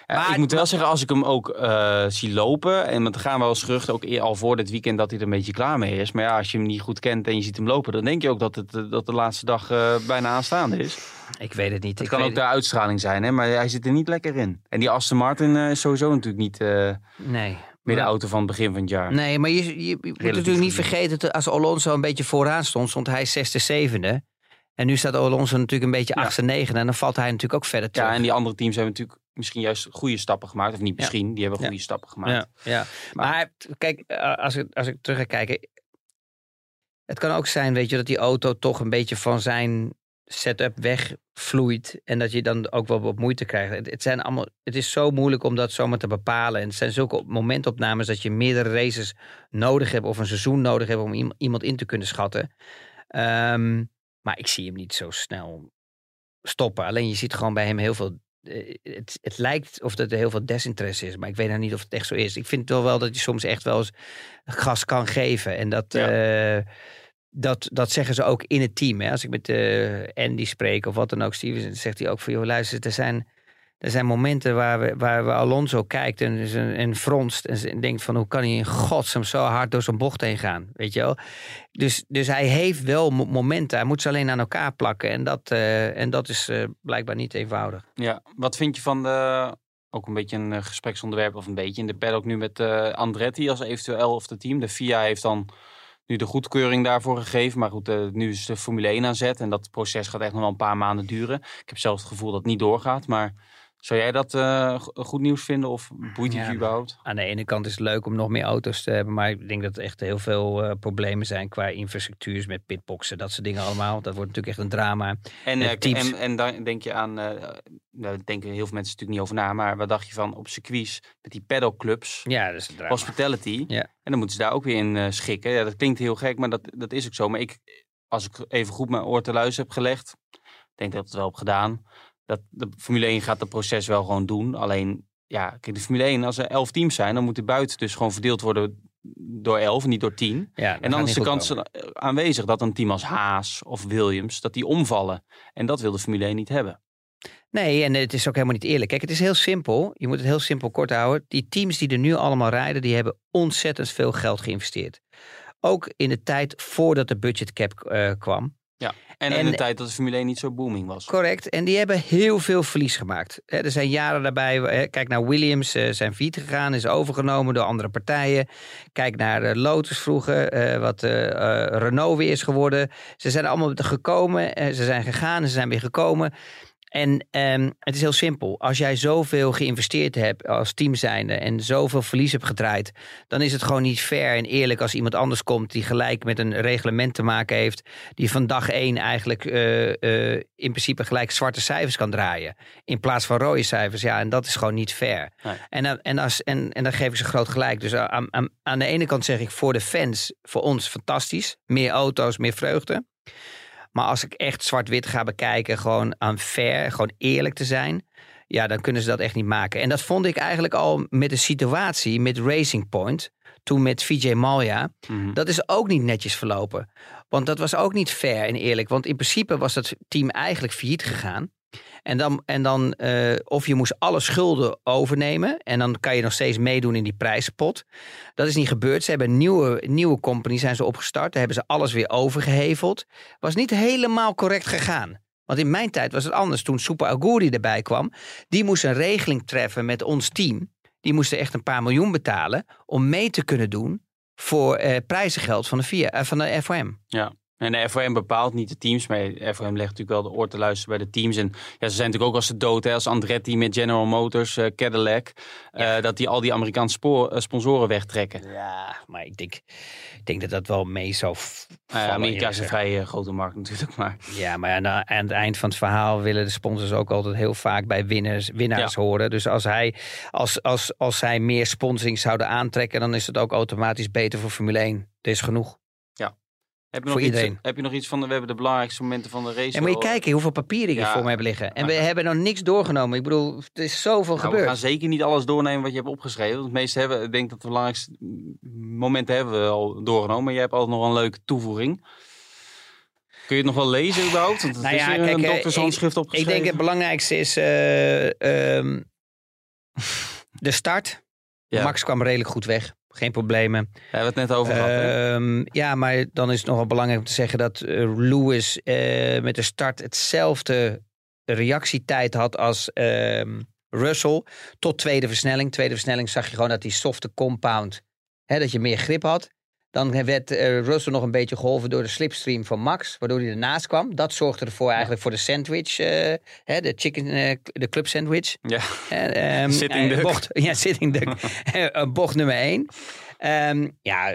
Ja, Maar- ik moet wel zeggen, als ik hem ook eh, zie lopen. En want er gaan wel eens geruchten, ook eer- al voor dit weekend, dat hij er een beetje klaar mee is. Maar ja, als je hem niet goed kent en je ziet hem lopen, dan denk je ook dat, het, eh, dat de laatste dag eh, bijna aanstaande is. ik weet het niet. Het ik kan weet ook de uitstraling zijn, hè? maar hij zit er niet lekker in. En die Aston Martin eh, is sowieso natuurlijk niet eh, het- Nee. Meer de Maar- auto van het begin van het jaar. Nee, maar je, je, je moet natuurlijk niet vergeten, dat als Alonso een beetje vooraan stond, stond hij zesde, zevende. En nu staat Alonso natuurlijk een beetje Ja. achtste, negende. En dan valt hij natuurlijk ook verder terug. Ja, en die andere teams hebben natuurlijk misschien juist goede stappen gemaakt. Of niet Ja. misschien, die hebben Ja. goede stappen gemaakt. Ja, ja. Maar, kijk, eh, als ik, als ik terug ga kijken. Het kan ook zijn, weet je, dat die auto toch een beetje van zijn setup wegvloeit. En dat je dan ook wel wat moeite krijgt. Het, het, zijn allemaal, het is zo moeilijk om dat zomaar te bepalen. En het zijn zulke momentopnames dat je meerdere races nodig hebt. Of een seizoen nodig hebt om iem- iemand in te kunnen schatten. Ehm, maar ik zie hem niet zo snel stoppen. Alleen je ziet gewoon bij hem heel veel eh, het, het lijkt of dat er heel veel desinteresse is, maar ik weet nou niet of het echt zo is. Ik vind wel wel dat je soms echt wel eens gas kan geven. En dat, eh, dat, dat zeggen ze ook in het team. Hè. Als ik met eh, Andy spreek of wat dan ook, Steven, dan zegt hij ook van, joh, luister, er zijn, er zijn momenten waar, we, waar we Alonso kijkt en, en fronst en ze- en denkt van, hoe kan hij in godsnaam zo hard door zo'n bocht heen gaan, weet je wel? Dus, dus hij heeft wel mo- momenten, hij moet ze alleen aan elkaar plakken en dat, eh, en dat is eh, blijkbaar niet eenvoudig. Ja, wat vind je van de, ook een beetje een gespreksonderwerp of een beetje in de paddock nu met Andretti als eventueel of de team. De FIA heeft dan nu de goedkeuring daarvoor gegeven, maar goed, eh, nu is de Formule 1 aan zet en dat proces gaat echt nog wel een paar maanden duren. Ik heb zelfs het gevoel dat het niet doorgaat, maar Zou jij dat eh, go- goed nieuws vinden of boeit het Ja. je überhaupt? Aan de ene kant is het leuk om nog meer auto's te hebben. Maar ik denk dat er echt heel veel eh, problemen zijn qua infrastructuurs met pitboxen. Dat soort dingen allemaal. Dat wordt natuurlijk echt een drama. En, Eh, en, en dan denk je aan, eh daar denken heel veel mensen natuurlijk niet over na, maar wat dacht je van op circuits met die pedalclubs, Ja, dat is een drama. hospitality, Ja. en dan moeten ze daar ook weer in schikken. Ja, dat klinkt heel gek, maar dat, dat is ook zo. Maar ik, als ik even goed mijn oor te luisteren heb gelegd, denk dat ik het wel heb gedaan. Dat de Formule 1 gaat het proces wel gewoon doen. Alleen, ja, kijk, de Formule 1, als er elf teams zijn, dan moet de buiten dus gewoon verdeeld worden door elf, niet door tien. Ja, dat En dan is de kans komen. eh, aanwezig dat een team als Haas of Williams, dat die omvallen. En dat wil de Formule 1 niet hebben. Nee, en het is ook helemaal niet eerlijk. Kijk, het is heel simpel. Je moet het heel simpel kort houden. Die teams die er nu allemaal rijden, die hebben ontzettend veel geld geïnvesteerd. Ook in de tijd voordat de budgetcap eh kwam. En, En- in de tijd dat de Formule 1 niet zo booming was. Correct. En die hebben heel veel verlies gemaakt. Er zijn jaren daarbij. hè, Kijk naar Williams, eh, zijn failliet gegaan, is overgenomen door andere partijen. Kijk naar eh, Lotus vroeger, eh, wat eh, eh, Renault weer is geworden. Ze zijn allemaal gekomen, eh, ze zijn gegaan, ze zijn weer gekomen. En ehm, het is heel simpel. Als jij zoveel geïnvesteerd hebt als team zijnde en zoveel verlies hebt gedraaid, dan is het gewoon niet fair en eerlijk als iemand anders komt die gelijk met een reglement te maken heeft, die van dag één eigenlijk eh, eh, in principe gelijk zwarte cijfers kan draaien. In plaats van rode cijfers. Ja, en dat is gewoon niet fair. Nee. En, dan- en, als, en, en dan geef ik ze groot gelijk. Dus aan, aan, aan de ene kant zeg ik voor de fans, voor ons fantastisch. Meer auto's, meer vreugde. Maar als ik echt zwart-wit ga bekijken, gewoon aan fair, gewoon eerlijk te zijn. Ja, dan kunnen ze dat echt niet maken. En dat vond ik eigenlijk al met de situatie met Racing Point. Toen met Vijay Malja. Mhm. Dat is ook niet netjes verlopen. Want dat was ook niet fair en eerlijk. Want in principe was dat team eigenlijk failliet gegaan. En dan, en dan eh, of je moest alle schulden overnemen. En dan kan je nog steeds meedoen in die prijzenpot. Dat is niet gebeurd. Ze hebben nieuwe, nieuwe company zijn ze opgestart. Daar hebben ze alles weer overgeheveld. Was niet helemaal correct gegaan. Want in mijn tijd was het anders. Toen Super Aguri erbij kwam. Die moest een regeling treffen met ons team. Die moesten echt een paar miljoen betalen. Om mee te kunnen doen voor eh, prijzengeld van de, VIA, eh, van de FOM. En de FOM bepaalt niet de teams, maar de FOM legt natuurlijk wel de oor te luisteren bij de teams. En ja, ze zijn natuurlijk ook als de dood, hè, als Andretti met General Motors, eh, Cadillac, eh, dat die al die Amerikaanse spoor, eh, sponsoren wegtrekken. Ja, maar ik denk, ik denk dat dat wel mee zou Nou vallen, Amerika is een vrij grote markt natuurlijk, maar. Ja, maar aan, aan het eind van het verhaal willen de sponsors ook altijd heel vaak bij winners, winnaars horen. Dus als, hij, als, als, als zij meer sponsoring zouden aantrekken, dan is het ook automatisch beter voor Formule 1. Er is genoeg. Heb je, nog Voor iets, iedereen. heb je nog iets van, de, we hebben de belangrijkste momenten van de race. En moet je kijken hoeveel papieren ik Ja. voor me heb liggen. En we hebben nog niks doorgenomen. Ik bedoel, er is zoveel Nou, we gebeurd. gaan zeker niet alles doornemen wat je hebt opgeschreven. Want het meeste hebben, ik denk dat de belangrijkste momenten hebben we al doorgenomen. Maar jij hebt altijd nog een leuke toevoeging. Kun je het nog wel lezen überhaupt? Want het Nou is ja, kijk, een eh, doktershandschrift Ik opgeschreven. denk het belangrijkste is eh, ehm, de start. Ja. Max kwam redelijk goed weg. Geen problemen. Daar hebben we het net over gehad. Ehm, ja, maar dan is het nog wel belangrijk om te zeggen dat eh, Lewis eh, met de start hetzelfde reactietijd had als ehm, Russell. Tot tweede versnelling. Tweede versnelling zag je gewoon dat die softe compound, hè, dat je meer grip had. Dan werd eh, Russell nog een beetje geholpen door de slipstream van Max, waardoor hij ernaast kwam. Dat zorgde ervoor eigenlijk voor de sandwich, eh, hè, de chicken, eh, de club sandwich. Ja. Ehm, Sitting duck. Bocht, ja, sitting duck. Bocht nummer één. Ehm, ja,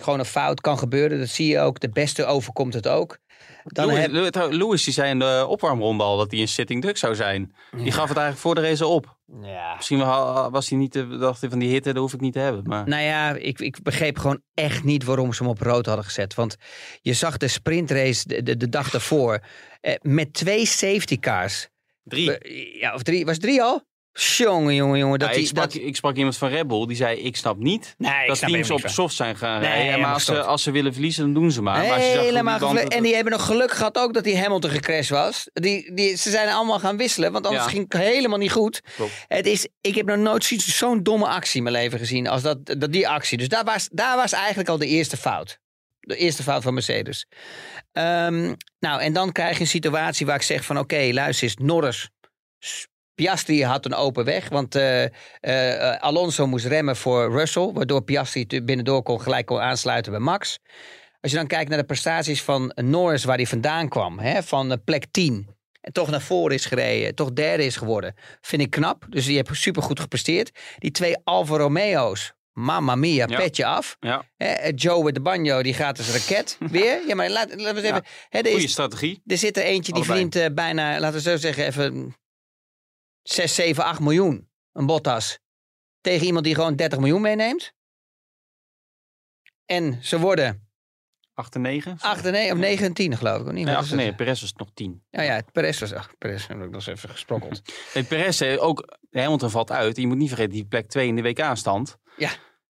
gewoon een fout kan gebeuren. Dat zie je ook. De beste overkomt het ook. Dan heb, Lewis- Lewis die zei in de opwarmronde al dat hij een sitting duck zou zijn. Die gaf het eigenlijk voor de race op. ja. Misschien wel- was hij niet, de- dacht hij van die hitte, dat hoef ik niet te hebben. Maar Nou ja, ik, ik begreep gewoon echt niet waarom ze hem op rood hadden gezet. Want je zag de sprintrace de, de, de dag daarvoor eh, met twee safety cars. drie. Ja, of drie. Was het drie al? Jongen, jongen, jongen. Dat Ja, ik, sprak, dat, ik sprak iemand van Red Bull die zei: Ik snap niet nee, ik dat snap teams op soft zijn gaan Nee, rijden. Maar als ze, als ze willen verliezen, dan doen ze maar. maar die Helemaal En die hebben nog geluk gehad ook dat die Hamilton gecrashed was. Die, die, ze zijn allemaal gaan wisselen, want anders Ja. ging het helemaal niet goed. Klopt. Het is, ik heb nog nooit zo- zo'n domme actie in mijn leven gezien als dat, dat die actie. Dus daar was, daar was eigenlijk al de eerste fout. De eerste fout van Mercedes. Ehm, nou, en dan krijg je een situatie waar ik zeg van... oké, luister eens, Norris... Piastri had een open weg, want eh, eh, Alonso moest remmen voor Russell... waardoor Piastri binnendoor kon gelijk kon aansluiten bij Max. Als je dan kijkt naar de prestaties van Norris waar hij vandaan kwam... Hè, van eh, plek 10 En toch naar voren is gereden. Toch derde is geworden. Vind ik knap. Dus die heeft supergoed gepresteerd. Die twee Alfa Romeo's. Mamma mia, Ja. petje af. Ja, Joe met de banjo, die gaat als raket. Weer. Ja, maar laat, laten we eens even... Er, goede is, strategie. er zit er eentje die verdient bijna, laten we zo zeggen, even 6, 7, 8 miljoen. Een Bottas. Tegen iemand die gewoon 30 miljoen meeneemt. En ze worden 8 en 9? 8 en 9, of 9 en 10 geloof ik. Niet? Nee, Wat 8 is en het? 9. Perez was nog 10. Ja, ja, Perez was... Ach, Perez heb ik nog eens even gesprokkeld. Nee, Perez, eh, ook Hamilton valt uit. Je moet niet vergeten, die plek 2 in de WK-stand. Ja.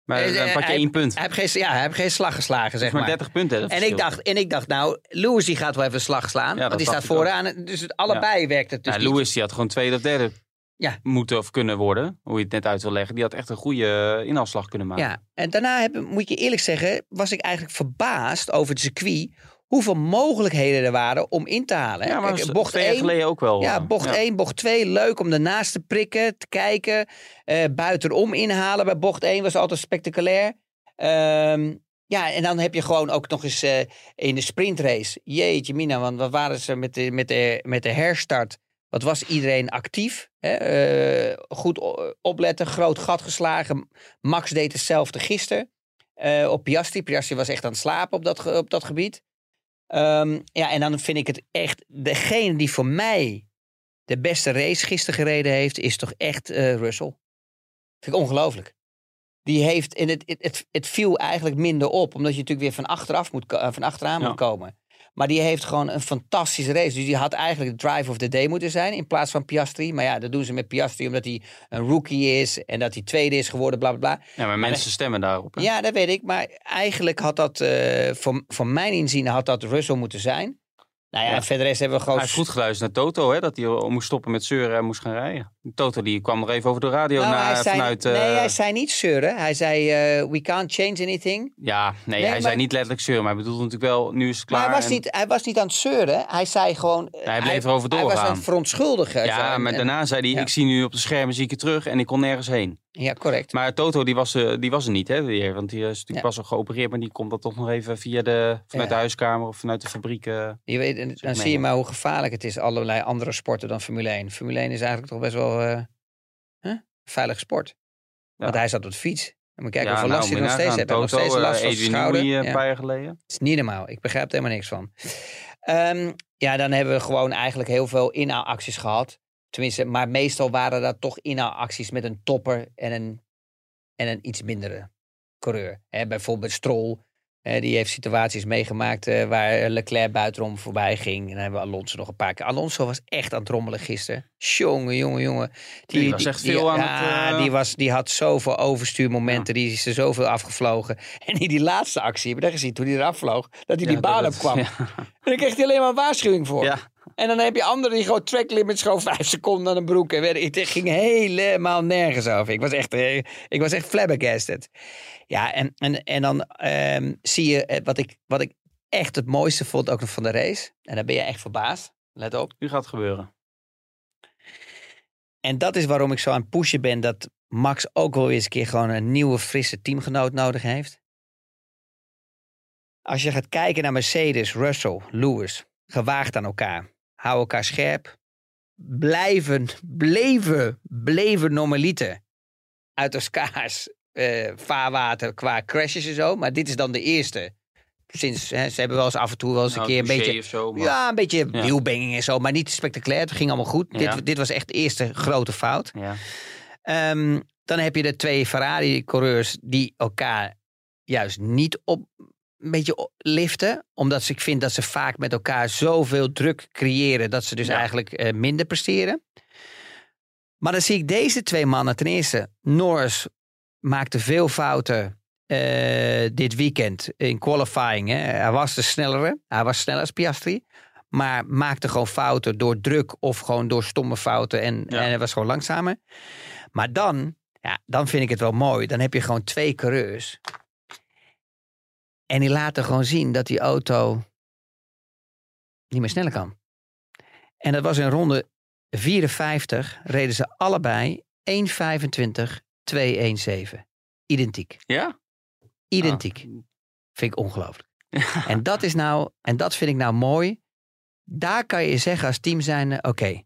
Maar Eh, dan eh, pak je hij- één punt. Hij heeft geen, ja, hij heeft geen slag geslagen, zeg maar maar. 30 punten. dat En ik, dacht, en ik dacht, nou, Lewis die gaat wel even een slag slaan. Ja, want die staat ook. vooraan. Dus het, allebei werkt het dus ja, niet. Lewis die had gewoon tweede of derde Ja. moeten of kunnen worden. Hoe je het net uit wil leggen. Die had echt een goede eh, inhaalslag kunnen maken. Ja, en daarna heb, moet je eerlijk zeggen, was ik eigenlijk verbaasd over het circuit. Hoeveel mogelijkheden er waren om in te halen. hè. Ja, maar Kijk, bocht twee jaar 1, geleden ook wel. ja, bocht 1, bocht 2, leuk om ernaast te prikken, te kijken. eh buitenom inhalen bij bocht 1 was altijd spectaculair. Ehm, ja, en dan heb je gewoon ook nog eens eh, in de sprintrace. Jeetje mina, want wat waren ze met de, met de, met de herstart? Wat was iedereen actief? Hè? Eh, goed opletten, groot gat geslagen. Max deed hetzelfde gisteren op Piastri. Piastri was echt aan het slapen op dat, op dat gebied. Ehm, ja, en dan vind ik het echt... Degene die voor mij de beste race gisteren gereden heeft... is toch echt eh, Russell. Vind ik ongelooflijk. Die heeft... En het, het, het, het viel eigenlijk minder op. Omdat je natuurlijk weer van, achteraf moet, eh, van achteraan Ja. moet komen. Maar die heeft gewoon een fantastische race. Dus die had eigenlijk de drive of the day moeten zijn in plaats van Piastri. Maar ja, dat doen ze met Piastri omdat hij een rookie is en dat hij tweede is geworden, bla bla bla. Ja, maar mensen stemmen daarop. hè? Ja, dat weet ik. Maar eigenlijk had dat, eh voor, voor mijn inzien, had dat Russell moeten zijn. Nou ja, verder rest hebben we gewoon... Hij heeft goed geluisterd naar Toto, hè, dat hij moest stoppen met zeuren en moest gaan rijden. Toto die kwam nog even over de radio Nou, na, hij zei, vanuit... eh, Nee, hij zei niet zeuren. Hij zei, eh, we can't change anything. Ja, nee, Nee, hij maar- zei niet letterlijk zeuren, maar hij bedoelde natuurlijk wel, nu is het klaar. maar hij was, en- niet, hij was niet aan het zeuren. Hij zei gewoon... hij bleef erover Hij was aan doorgaan. het verontschuldigen. Ja, maar en- daarna zei hij, ja. ik zie nu op de schermen zie ik het terug en ik kon nergens heen. Ja, correct. Maar Toto die was, eh, die was er niet, hè, weer. Want die is natuurlijk Ja. pas al geopereerd, maar die komt dat toch nog even via de, vanuit de huiskamer of vanuit de fabriek. Je weet, en dan mee, zie je maar hoe gevaarlijk het is, allerlei andere sporten dan Formule 1. Formule 1 is eigenlijk toch best wel eh, hè? een veilige sport. Want hij zat op de fiets. Moet je kijken hoeveel last nou, hij nog steeds heeft. Hij nog steeds last eh, van zijn schouder. Eh, een paar jaar geleden. Het is niet normaal. Ik begrijp er helemaal niks van. Ehm, ja, dan hebben we gewoon eigenlijk heel veel inhaalacties gehad. Tenminste, maar meestal waren dat toch inhaalacties met een topper en een, en een iets mindere coureur. Bijvoorbeeld Stroll, hè, die heeft situaties meegemaakt eh, waar Leclerc buitenom voorbij ging. En dan hebben we Alonso nog een paar keer. Alonso was echt aan het rommelen gisteren. Jongen, jongen, jongen. Die was echt veel aan ja, het, eh, die, was, die had zoveel overstuurmomenten. Die is er zoveel afgevlogen. En in die laatste actie, heb je dat gezien? Toen hij eraf vloog, dat hij die baan op kwam. En dan kreeg hij alleen maar een waarschuwing voor. En dan heb je anderen die gewoon track limits gewoon vijf seconden aan een broek. En het ging helemaal nergens over. Ik was echt, eh, ik was echt flabbergasted. Ja, en, en, en dan ehm, zie je eh, wat ik, wat ik echt het mooiste vond ook nog van de race. En dan ben je echt verbaasd. Let op. Nu gaat het gebeuren. En dat is waarom ik zo aan het pushen ben dat Max ook wel eens een keer gewoon een nieuwe, frisse teamgenoot nodig heeft. Als je gaat kijken naar Mercedes, Russell, Lewis, gewaagd aan elkaar. Hou elkaar scherp. Blijven, bleven, bleven normaliter uit elkaars eh, vaarwater qua crashes en zo. Maar dit is dan de eerste. Sinds, hè, ze hebben wel eens af en toe wel eens een Nou, keer een beetje... Zo, maar- Ja, een beetje Ja. wielbenging en zo, maar niet spectaculair. Het ging allemaal goed. Ja. Dit, dit was echt de eerste grote fout. ja. Ehm, dan heb je de twee Ferrari-coureurs die elkaar juist niet op een beetje liften. Omdat ze, ik vind dat ze vaak met elkaar zoveel druk creëren dat ze dus Ja. eigenlijk eh, minder presteren. Maar dan zie ik deze twee mannen. Ten eerste, Norris maakte veel fouten eh, dit weekend in qualifying. Hè. Hij was de snellere. Hij was sneller als Piastri. Maar maakte gewoon fouten door druk of gewoon door stomme fouten. En, Ja. en hij was gewoon langzamer. Maar dan, ja, dan vind ik het wel mooi. Dan heb je gewoon twee coureurs. En die laten gewoon zien dat die auto niet meer sneller kan. En dat was in ronde 54. Reden ze allebei 1.25, 2.17. Identiek. Ja? Identiek. Ah. Vind ik ongelooflijk. En dat is nou, en dat vind ik nou mooi. Daar kan je zeggen als team zijn, oké,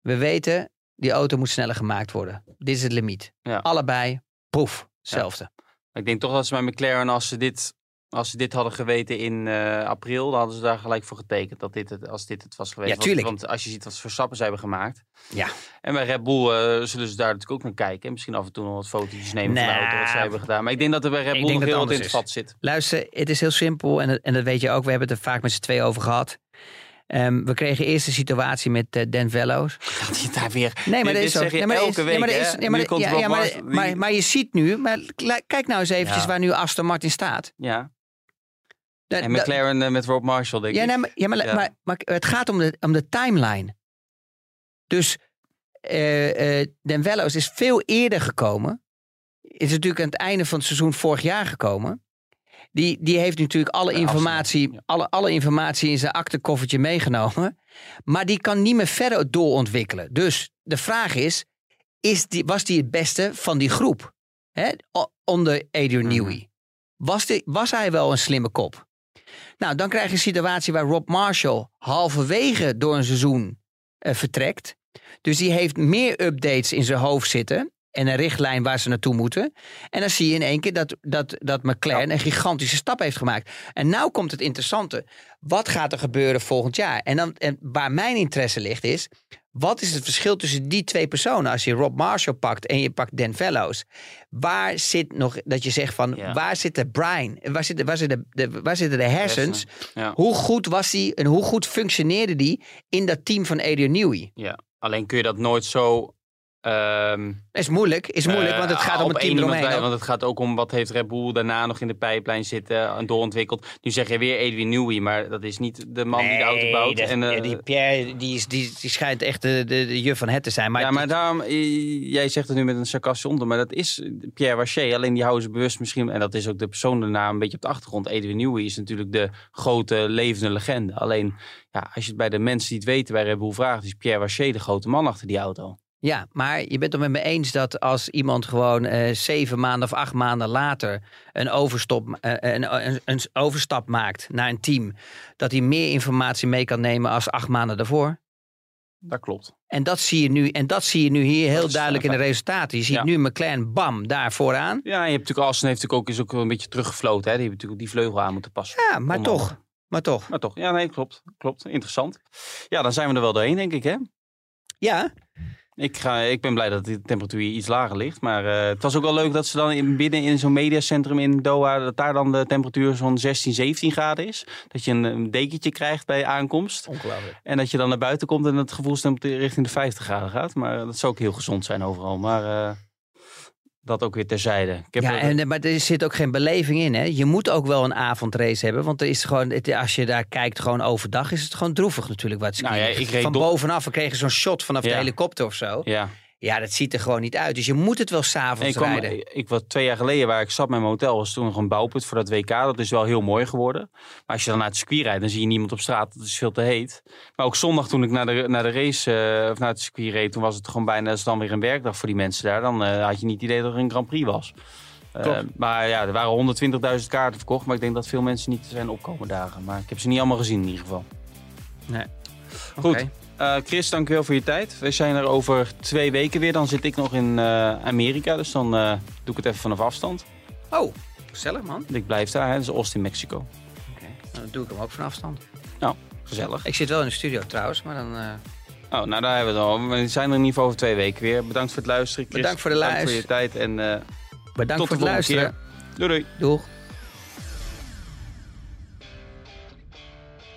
we weten, die auto moet sneller gemaakt worden. Dit is het limiet. Ja. Allebei, proef, hetzelfde. Ik denk toch dat ze bij McLaren, als ze dit, als ze dit hadden geweten in eh, april, dan hadden ze daar gelijk voor getekend. Dat dit het, als dit het was geweest. Ja, Want- tuurlijk. Want, als je ziet wat Verstappen ze hebben gemaakt. Ja. En bij Red Bull eh, zullen ze daar natuurlijk ook naar kijken. En misschien af en toe nog wat fotootjes nemen van de Nee. auto, wat zij hebben gedaan. Maar ik denk dat er bij Red Bull nog heel wat in het vat zit. Luister, het is heel simpel en, dat- en dat weet je ook. We hebben het er vaak met z'n twee over gehad. Ehm, we kregen eerst een situatie met eh, Dan Vellows. Gaat hij daar weer... Nee, maar dat is zeg je nee, dat elke week, maar dat maar dat- je ziet nu, maar kijk nou eens eventjes Ja. waar nu Aston Martin staat. Ja, Da- en McLaren eh, met Rob Marshall, denk ja, ik. nee, maar, ja, maar, Ja. Maar, maar het gaat om de, om de timeline. Dus eh Den Vellows is veel eerder gekomen. Is natuurlijk aan het einde van het seizoen vorig jaar gekomen. Die, die heeft natuurlijk alle informatie, alle, alle informatie in zijn aktekoffertje meegenomen. Maar die kan niet meer verder doorontwikkelen. Dus de vraag is, is die, was die het beste van die groep? Hè? Onder Adrian Mhm. Newey. Was, die, was hij wel een slimme kop? Nou, dan krijg je een situatie waar Rob Marshall halverwege door een seizoen eh, vertrekt. Dus die heeft meer updates in zijn hoofd zitten. En een richtlijn waar ze naartoe moeten. En dan zie je in één keer dat, dat, dat McLaren een gigantische stap heeft gemaakt. En nou komt het interessante. Wat gaat er gebeuren volgend jaar? En, dan, en waar mijn interesse ligt is... Wat is het verschil tussen die twee personen? Als je Rob Marshall pakt en je pakt Dan Fellows. Waar zit nog, dat je zegt van, Ja. waar zit de brain? Waar zitten, waar zitten, de, waar zitten de hersens? Ja. Hoe goed was die en hoe goed functioneerde die in dat team van Adrian Newey? ja, alleen kun je dat nooit zo... ehm, Is moeilijk, is moeilijk, Eh, want het gaat om het team eromheen. bij-. Want het gaat ook om wat heeft Red Bull daarna nog in de pijplijn zitten en doorontwikkeld. Nu zeg je weer Edwin Newey, maar dat is niet de man die de auto bouwt. dat- en, eh, ja, die Pierre die, is, die, die schijnt echt de, de, de juf van het te zijn. Maar, ja, maar daarom, eh, jij zegt het nu met een sarcastische onder, maar dat is Pierre Waché. Alleen die houden ze bewust misschien, en dat is ook de persoon daarna een beetje op de achtergrond. Edwin Newey is natuurlijk de grote levende legende. Alleen, ja, als je het bij de mensen die het weten bij Red Bull vraagt, is Pierre Waché de grote man achter die auto. Ja, maar je bent het met me eens dat als iemand gewoon eh, zeven maanden of acht maanden later een, overstop, eh, een, een, een overstap maakt naar een team, dat hij meer informatie mee kan nemen als acht maanden daarvoor. Dat klopt. En dat zie je nu, en dat zie je nu hier heel is duidelijk in de resultaten. Je ziet Ja. nu McLaren, bam, daar vooraan. Ja, en je hebt natuurlijk Alston heeft natuurlijk ook, is ook wel een beetje teruggefloten. Hè? Die hebben natuurlijk die vleugel aan moeten passen. Ja, maar toch. Maar toch. Maar toch, ja, nee, klopt. Klopt, interessant. Ja, dan zijn we er wel doorheen, denk ik, hè? Ja, Ik, ga, ik ben blij dat de temperatuur iets lager ligt. Maar eh, het was ook wel leuk dat ze dan in, binnen in zo'n mediacentrum in Doha... dat daar dan de temperatuur zo'n 16, 17 graden is. Dat je een, een dekentje krijgt bij aankomst. ongelooflijk. En dat je dan naar buiten komt en het gevoelstemperatuur richting de 50 graden gaat. Maar dat zou ook heel gezond zijn overal. Maar eh, dat ook weer terzijde. Ik heb Ja, en, eh, maar er zit ook geen beleving in. Hè? Je moet ook wel een avondrace hebben. Want er is gewoon, het- als je daar kijkt, gewoon overdag, is het gewoon droevig natuurlijk. Wat Nou ja, ik reed Van bovenaf, we kregen zo'n shot vanaf de helikopter of zo. ja. Ja, dat ziet er gewoon niet uit. Dus je moet het wel s'avonds kwam, rijden. ik, ik was twee jaar geleden waar ik zat met mijn hotel, was toen nog een bouwput voor dat WK. Dat is wel heel mooi geworden. Maar als je dan naar het circuit rijdt, dan zie je niemand op straat. Dat is veel te heet. Maar ook zondag toen ik naar de, naar de race, eh, of naar het circuit reed, toen was het gewoon bijna, dat is dan weer een werkdag voor die mensen daar. Dan eh, had je niet het idee dat er een Grand Prix was. Klopt. maar ja, er waren 120.000 kaarten verkocht. Maar ik denk dat veel mensen niet zijn opkomen dagen. Maar ik heb ze niet allemaal gezien in ieder geval. Nee. Goed. Eh, Chris, dankjewel voor je tijd. We zijn er over twee weken weer. Dan zit ik nog in eh, Amerika. Dus dan eh, doe ik het even vanaf afstand. Oh, gezellig man. Ik blijf daar, hè. dat is Austin, Mexico. Oké. Nou, Dan doe ik hem ook van afstand. Gezellig. Ik zit wel in de studio trouwens, maar dan... Oh, nou daar hebben we het al. We zijn er in ieder geval over twee weken weer. Bedankt voor het luisteren, Chris. Bedankt voor de Bedankt luister. voor je tijd en bedankt tot de voor het volgende luisteren. keer. Doei doei. Doeg.